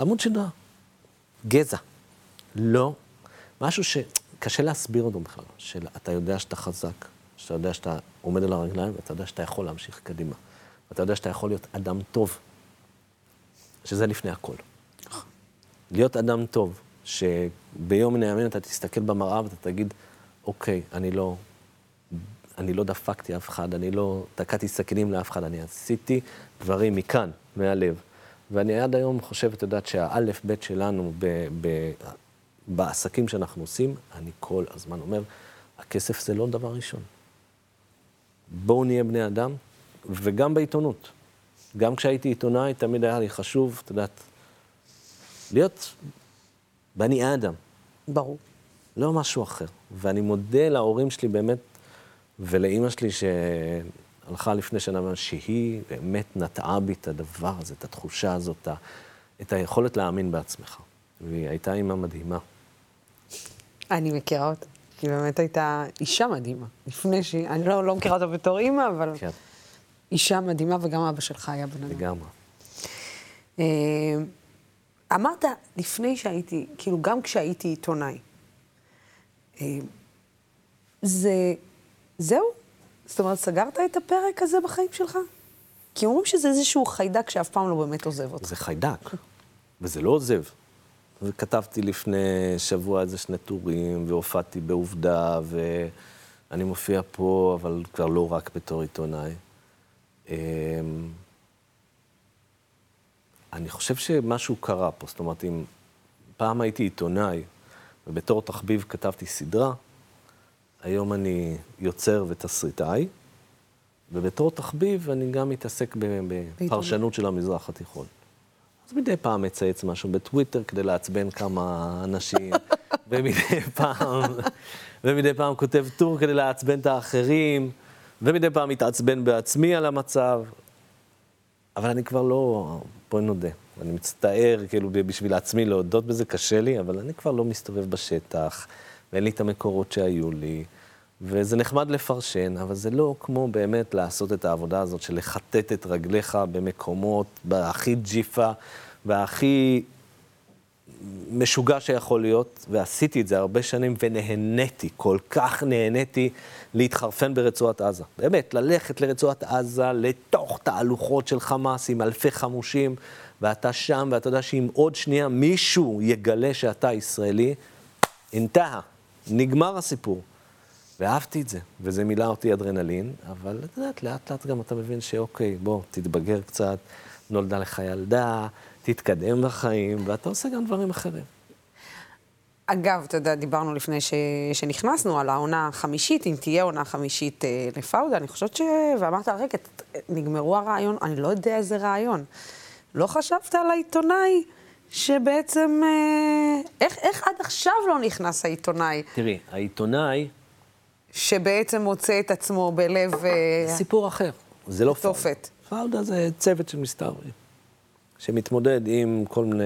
עמוד שדרה. גזע. לא. משהו שקשה להסביר אותו בכלל. שאתה יודע שאתה חזק, שאתה יודע שאתה עומד על הרגליים, ואתה יודע שאתה יכול להמשיך קדימה. ואתה יודע שאתה יכול להיות אדם טוב, שזה לפני הכל. להיות אדם טוב, שביום מן הימים אתה תסתכל במראה ואתה תגיד, אוקיי, אני לא, אני לא דפקתי אף אחד, אני לא תקעתי סכינים לאף אחד, אני עשיתי דברים מכאן, מהלב. ואני עד היום חושב, את יודעת, שהאלף-בית שלנו בעסקים שאנחנו עושים, אני כל הזמן אומר, הכסף זה לא דבר ראשון. בואו נהיה בני אדם, וגם בעיתונות. גם כשהייתי עיתונאי, תמיד היה לי חשוב, את יודעת, להיות בני אדם. ברור. לא משהו אחר. ואני מודה להורים שלי באמת, ולאימא שלי שהלכה לפני שנה, שהיא באמת נטעה בי את הדבר הזה, את התחושה הזאת, את היכולת להאמין בעצמך. והיא הייתה אימא מדהימה. אני מכירה אותה. היא באמת הייתה אישה מדהימה. לפני שהיא, אני לא, לא מכירה אותה בתור אימא, אבל כן. אישה מדהימה, וגם אבא שלך היה בן אדם. לגמרי. אה, אמרת לפני שהייתי, כאילו, גם כשהייתי עיתונאי, אה, זה, זהו? זאת אומרת, סגרת את הפרק הזה בחיים שלך? כי אומרים שזה איזשהו חיידק שאף פעם לא באמת עוזב אותך. זה חיידק, וזה לא עוזב. וכתבתי לפני שבוע איזה שני טורים, והופעתי בעובדה, ואני מופיע פה, אבל כבר לא רק בתור עיתונאי. אמ, אני חושב שמשהו קרה פה, זאת אומרת, אם פעם הייתי עיתונאי, ובתור תחביב כתבתי סדרה, היום אני יוצר ותסריטאי, ובתור תחביב אני גם מתעסק בפרשנות של המזרח התיכון. אז מדי פעם מצייץ משהו בטוויטר כדי לעצבן כמה אנשים, ומדי פעם, ומדי פעם כותב טור כדי לעצבן את האחרים, ומדי פעם מתעצבן בעצמי על המצב. אבל אני כבר לא, בואי נודה, אני מצטער, כאילו, בשביל עצמי להודות בזה, קשה לי, אבל אני כבר לא מסתובב בשטח, ואין לי את המקורות שהיו לי, וזה נחמד לפרשן, אבל זה לא כמו באמת לעשות את העבודה הזאת של לחטט את רגליך במקומות, בהכי ג'יפה, והכי משוגע שיכול להיות, ועשיתי את זה הרבה שנים, ונהניתי, כל כך נהניתי להתחרפן ברצועת עזה. באמת, ללכת לרצועת עזה, לתוך תהלוכות של חמאס עם אלפי חמושים, ואתה שם, ואתה יודע שאם עוד שנייה מישהו יגלה שאתה ישראלי, אינתהה, נגמר הסיפור. ואהבתי את זה, וזה מילא אותי אדרנלין, אבל את יודעת, לאט לאט גם אתה מבין שאוקיי, בוא, תתבגר קצת, נולדה לך ילדה, תתקדם בחיים, ואתה עושה גם דברים אחרים. אגב, אתה יודע, דיברנו לפני ש... שנכנסנו על העונה החמישית, אם תהיה עונה חמישית אה, לפאודה, אני חושבת ש... ואמרת, רגע, נגמרו הרעיון, אני לא יודע איזה רעיון. לא חשבת על העיתונאי שבעצם... אה, איך, איך עד עכשיו לא נכנס העיתונאי תראי, העיתונאי, שבעצם מוצא את עצמו בלב... אה, סיפור אחר, זה לא פאודה. תופת. פאודה זה צוות של מסתערבים, שמתמודד עם כל מיני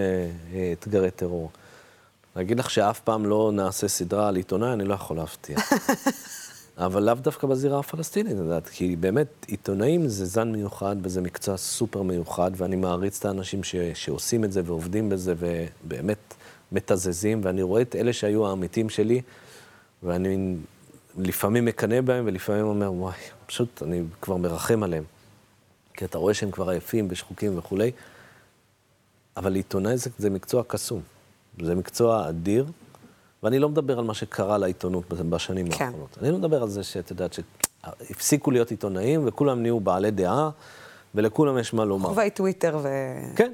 אה, אתגרי טרור. להגיד לך שאף פעם לא נעשה סדרה על עיתונאי, אני לא יכול להבטיח. אבל לאו דווקא בזירה הפלסטינית, את יודעת, כי באמת, עיתונאים זה זן מיוחד וזה מקצוע סופר מיוחד, ואני מעריץ את האנשים ש, שעושים את זה ועובדים בזה ובאמת מתזזים, ואני רואה את אלה שהיו העמיתים שלי, ואני לפעמים מקנא בהם ולפעמים אומר, וואי, פשוט אני כבר מרחם עליהם. כי אתה רואה שהם כבר עייפים ושחוקים וכולי, אבל עיתונאי זה, זה מקצוע קסום. זה מקצוע אדיר, ואני לא מדבר על מה שקרה לעיתונות בשנים כן. האחרונות. אני לא מדבר על זה שאת יודעת שהפסיקו להיות עיתונאים וכולם נהיו בעלי דעה, ולכולם יש מה לומר. חובי טוויטר ו... כן.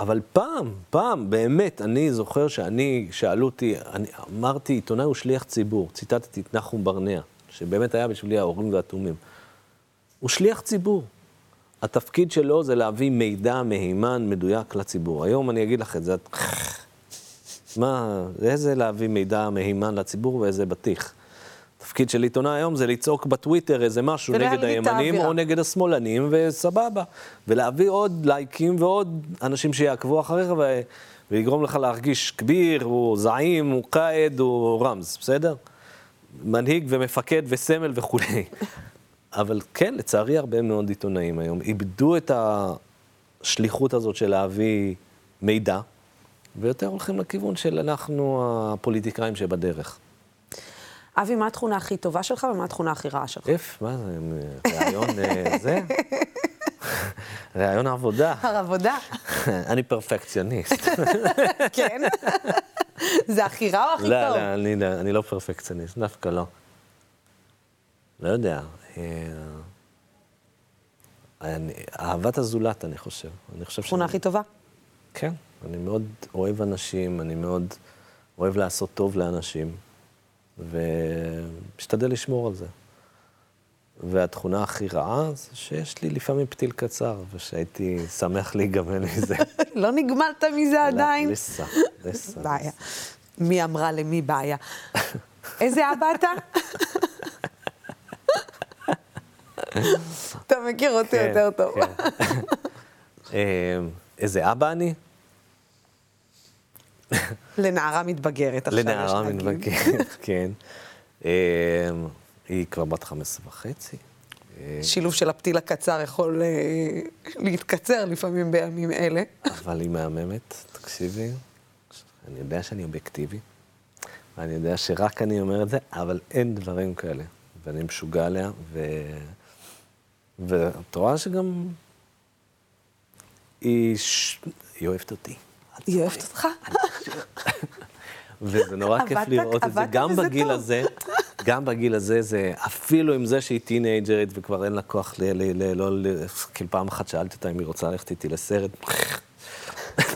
אבל פעם, פעם, באמת, אני זוכר שאני, שאלו אותי, אני אמרתי, עיתונאי הוא שליח ציבור. ציטטתי את נחום ברנע, שבאמת היה בשבילי האורים והתומים. הוא שליח ציבור. התפקיד שלו זה להביא מידע מהימן, מדויק לציבור. היום אני אגיד לך את זה. מה, איזה להביא מידע מהימן לציבור ואיזה בטיח. התפקיד של עיתונאי היום זה לצעוק בטוויטר איזה משהו נגד הימנים. או נגד השמאלנים, וסבבה. ולהביא עוד לייקים ועוד אנשים שיעקבו אחריך ו... ויגרום לך להרגיש כביר, או זעים, או קאיד, או רמז, בסדר? מנהיג ומפקד וסמל וכולי. אבל כן, לצערי הרבה מאוד עיתונאים היום איבדו את השליחות הזאת של להביא מידע, ויותר הולכים לכיוון של אנחנו הפוליטיקאים שבדרך. אבי, מה התכונה הכי טובה שלך ומה התכונה הכי רעה שלך? איף, מה זה, ראיון אה, זה? ראיון עבודה. הר עבודה. אני פרפקציוניסט. כן. זה הכי רע או הכי לא, טוב? לא, אני לא, אני לא פרפקציוניסט, דווקא לא. לא יודע. אה, אני- אהבת הזולת, אני חושב. אני חושב התכונה שאני- הכי טובה? כן, אני מאוד אוהב אנשים, אני מאוד אוהב לעשות טוב לאנשים, ומשתדל לשמור על זה. והתכונה הכי רעה זה שיש לי לפעמים פתיל קצר, ושהייתי שמח להיגמל מזה. לא נגמלת מזה עדיין? לא, לסה, לסה. בעיה. מי אמרה למי בעיה? איזה אבא אתה? אתה מכיר אותי כן, יותר טוב. כן. אה, איזה אבא אני? לנערה מתבגרת עכשיו. לנערה. מתבגרת, כן. אה, היא כבר בת 15 וחצי. אה, שילוב של הפתיל הקצר יכול אה, להתקצר לפעמים בימים אלה. אבל היא מהממת, תקשיבי. אני יודע שאני אובייקטיבי, ואני יודע שרק אני אומר את זה, אבל אין דברים כאלה. ואני משוגע עליה, ו... ואת רואה שגם... היא, ש... היא אוהבת אותי. היא אוהבת אותך? וזה נורא כיף לראות את זה. גם בגיל. הזה, גם בגיל הזה, זה אפילו עם זה שהיא טינג'רית וכבר אין לה כוח ל... לא, כאילו פעם אחת שאלתי אותה אם היא רוצה ללכת איתי לסרט.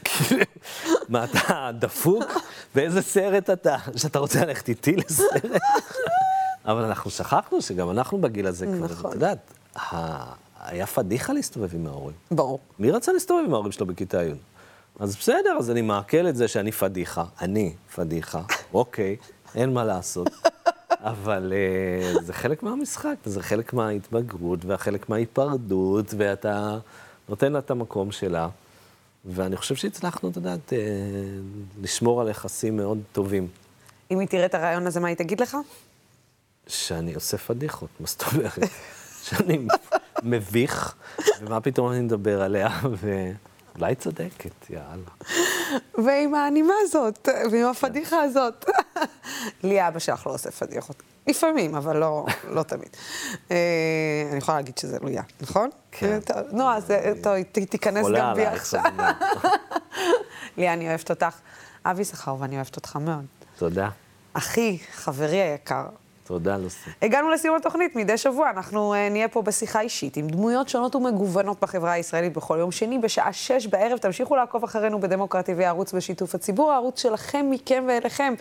כאילו, מה, אתה דפוק? באיזה סרט אתה? שאתה רוצה ללכת איתי לסרט? אבל אנחנו שכחנו שגם אנחנו בגיל הזה כבר, נכון. את יודעת, היה פדיחה להסתובב עם ההורים. ברור. מי רצה להסתובב עם ההורים שלו בכיתה י'? אז בסדר, אז אני מעכל את זה שאני פדיחה. אני פדיחה, אוקיי, אין מה לעשות. אבל uh, זה חלק מהמשחק, זה חלק מההתבגרות והחלק מההיפרדות, ואתה נותן לה את המקום שלה. ואני חושב שהצלחנו, את יודעת, uh, לשמור על יחסים מאוד טובים. אם היא תראה את הרעיון הזה, מה היא תגיד לך? שאני עושה פדיחות, מה זאת אומרת? שאני מביך, ומה פתאום אני מדבר עליה, ואולי היא צודקת, יאללה. ועם הנימה הזאת, ועם הפדיחה הזאת. לי אבא שלך לא עושה פדיחות. לפעמים, אבל לא, לא תמיד. אה, אני יכולה להגיד שזה לויה, נכון? כן. טוב, נו, אז אה, תיכנס גם בי עכשיו. ליה, אני אוהבת אותך. אבי שכר, ואני אוהבת אותך מאוד. תודה. אחי, חברי היקר, תודה, לוסי. הגענו לסיום התוכנית, מדי שבוע אנחנו uh, נהיה פה בשיחה אישית עם דמויות שונות ומגוונות בחברה הישראלית בכל יום שני בשעה שש בערב. תמשיכו לעקוב אחרינו בדמוקרטי הערוץ בשיתוף הציבור, הערוץ שלכם, מכם ואליכם.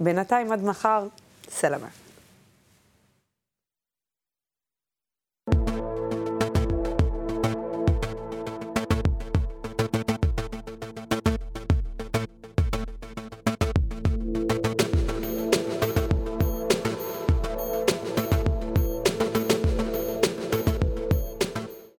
בינתיים עד מחר, סלמה.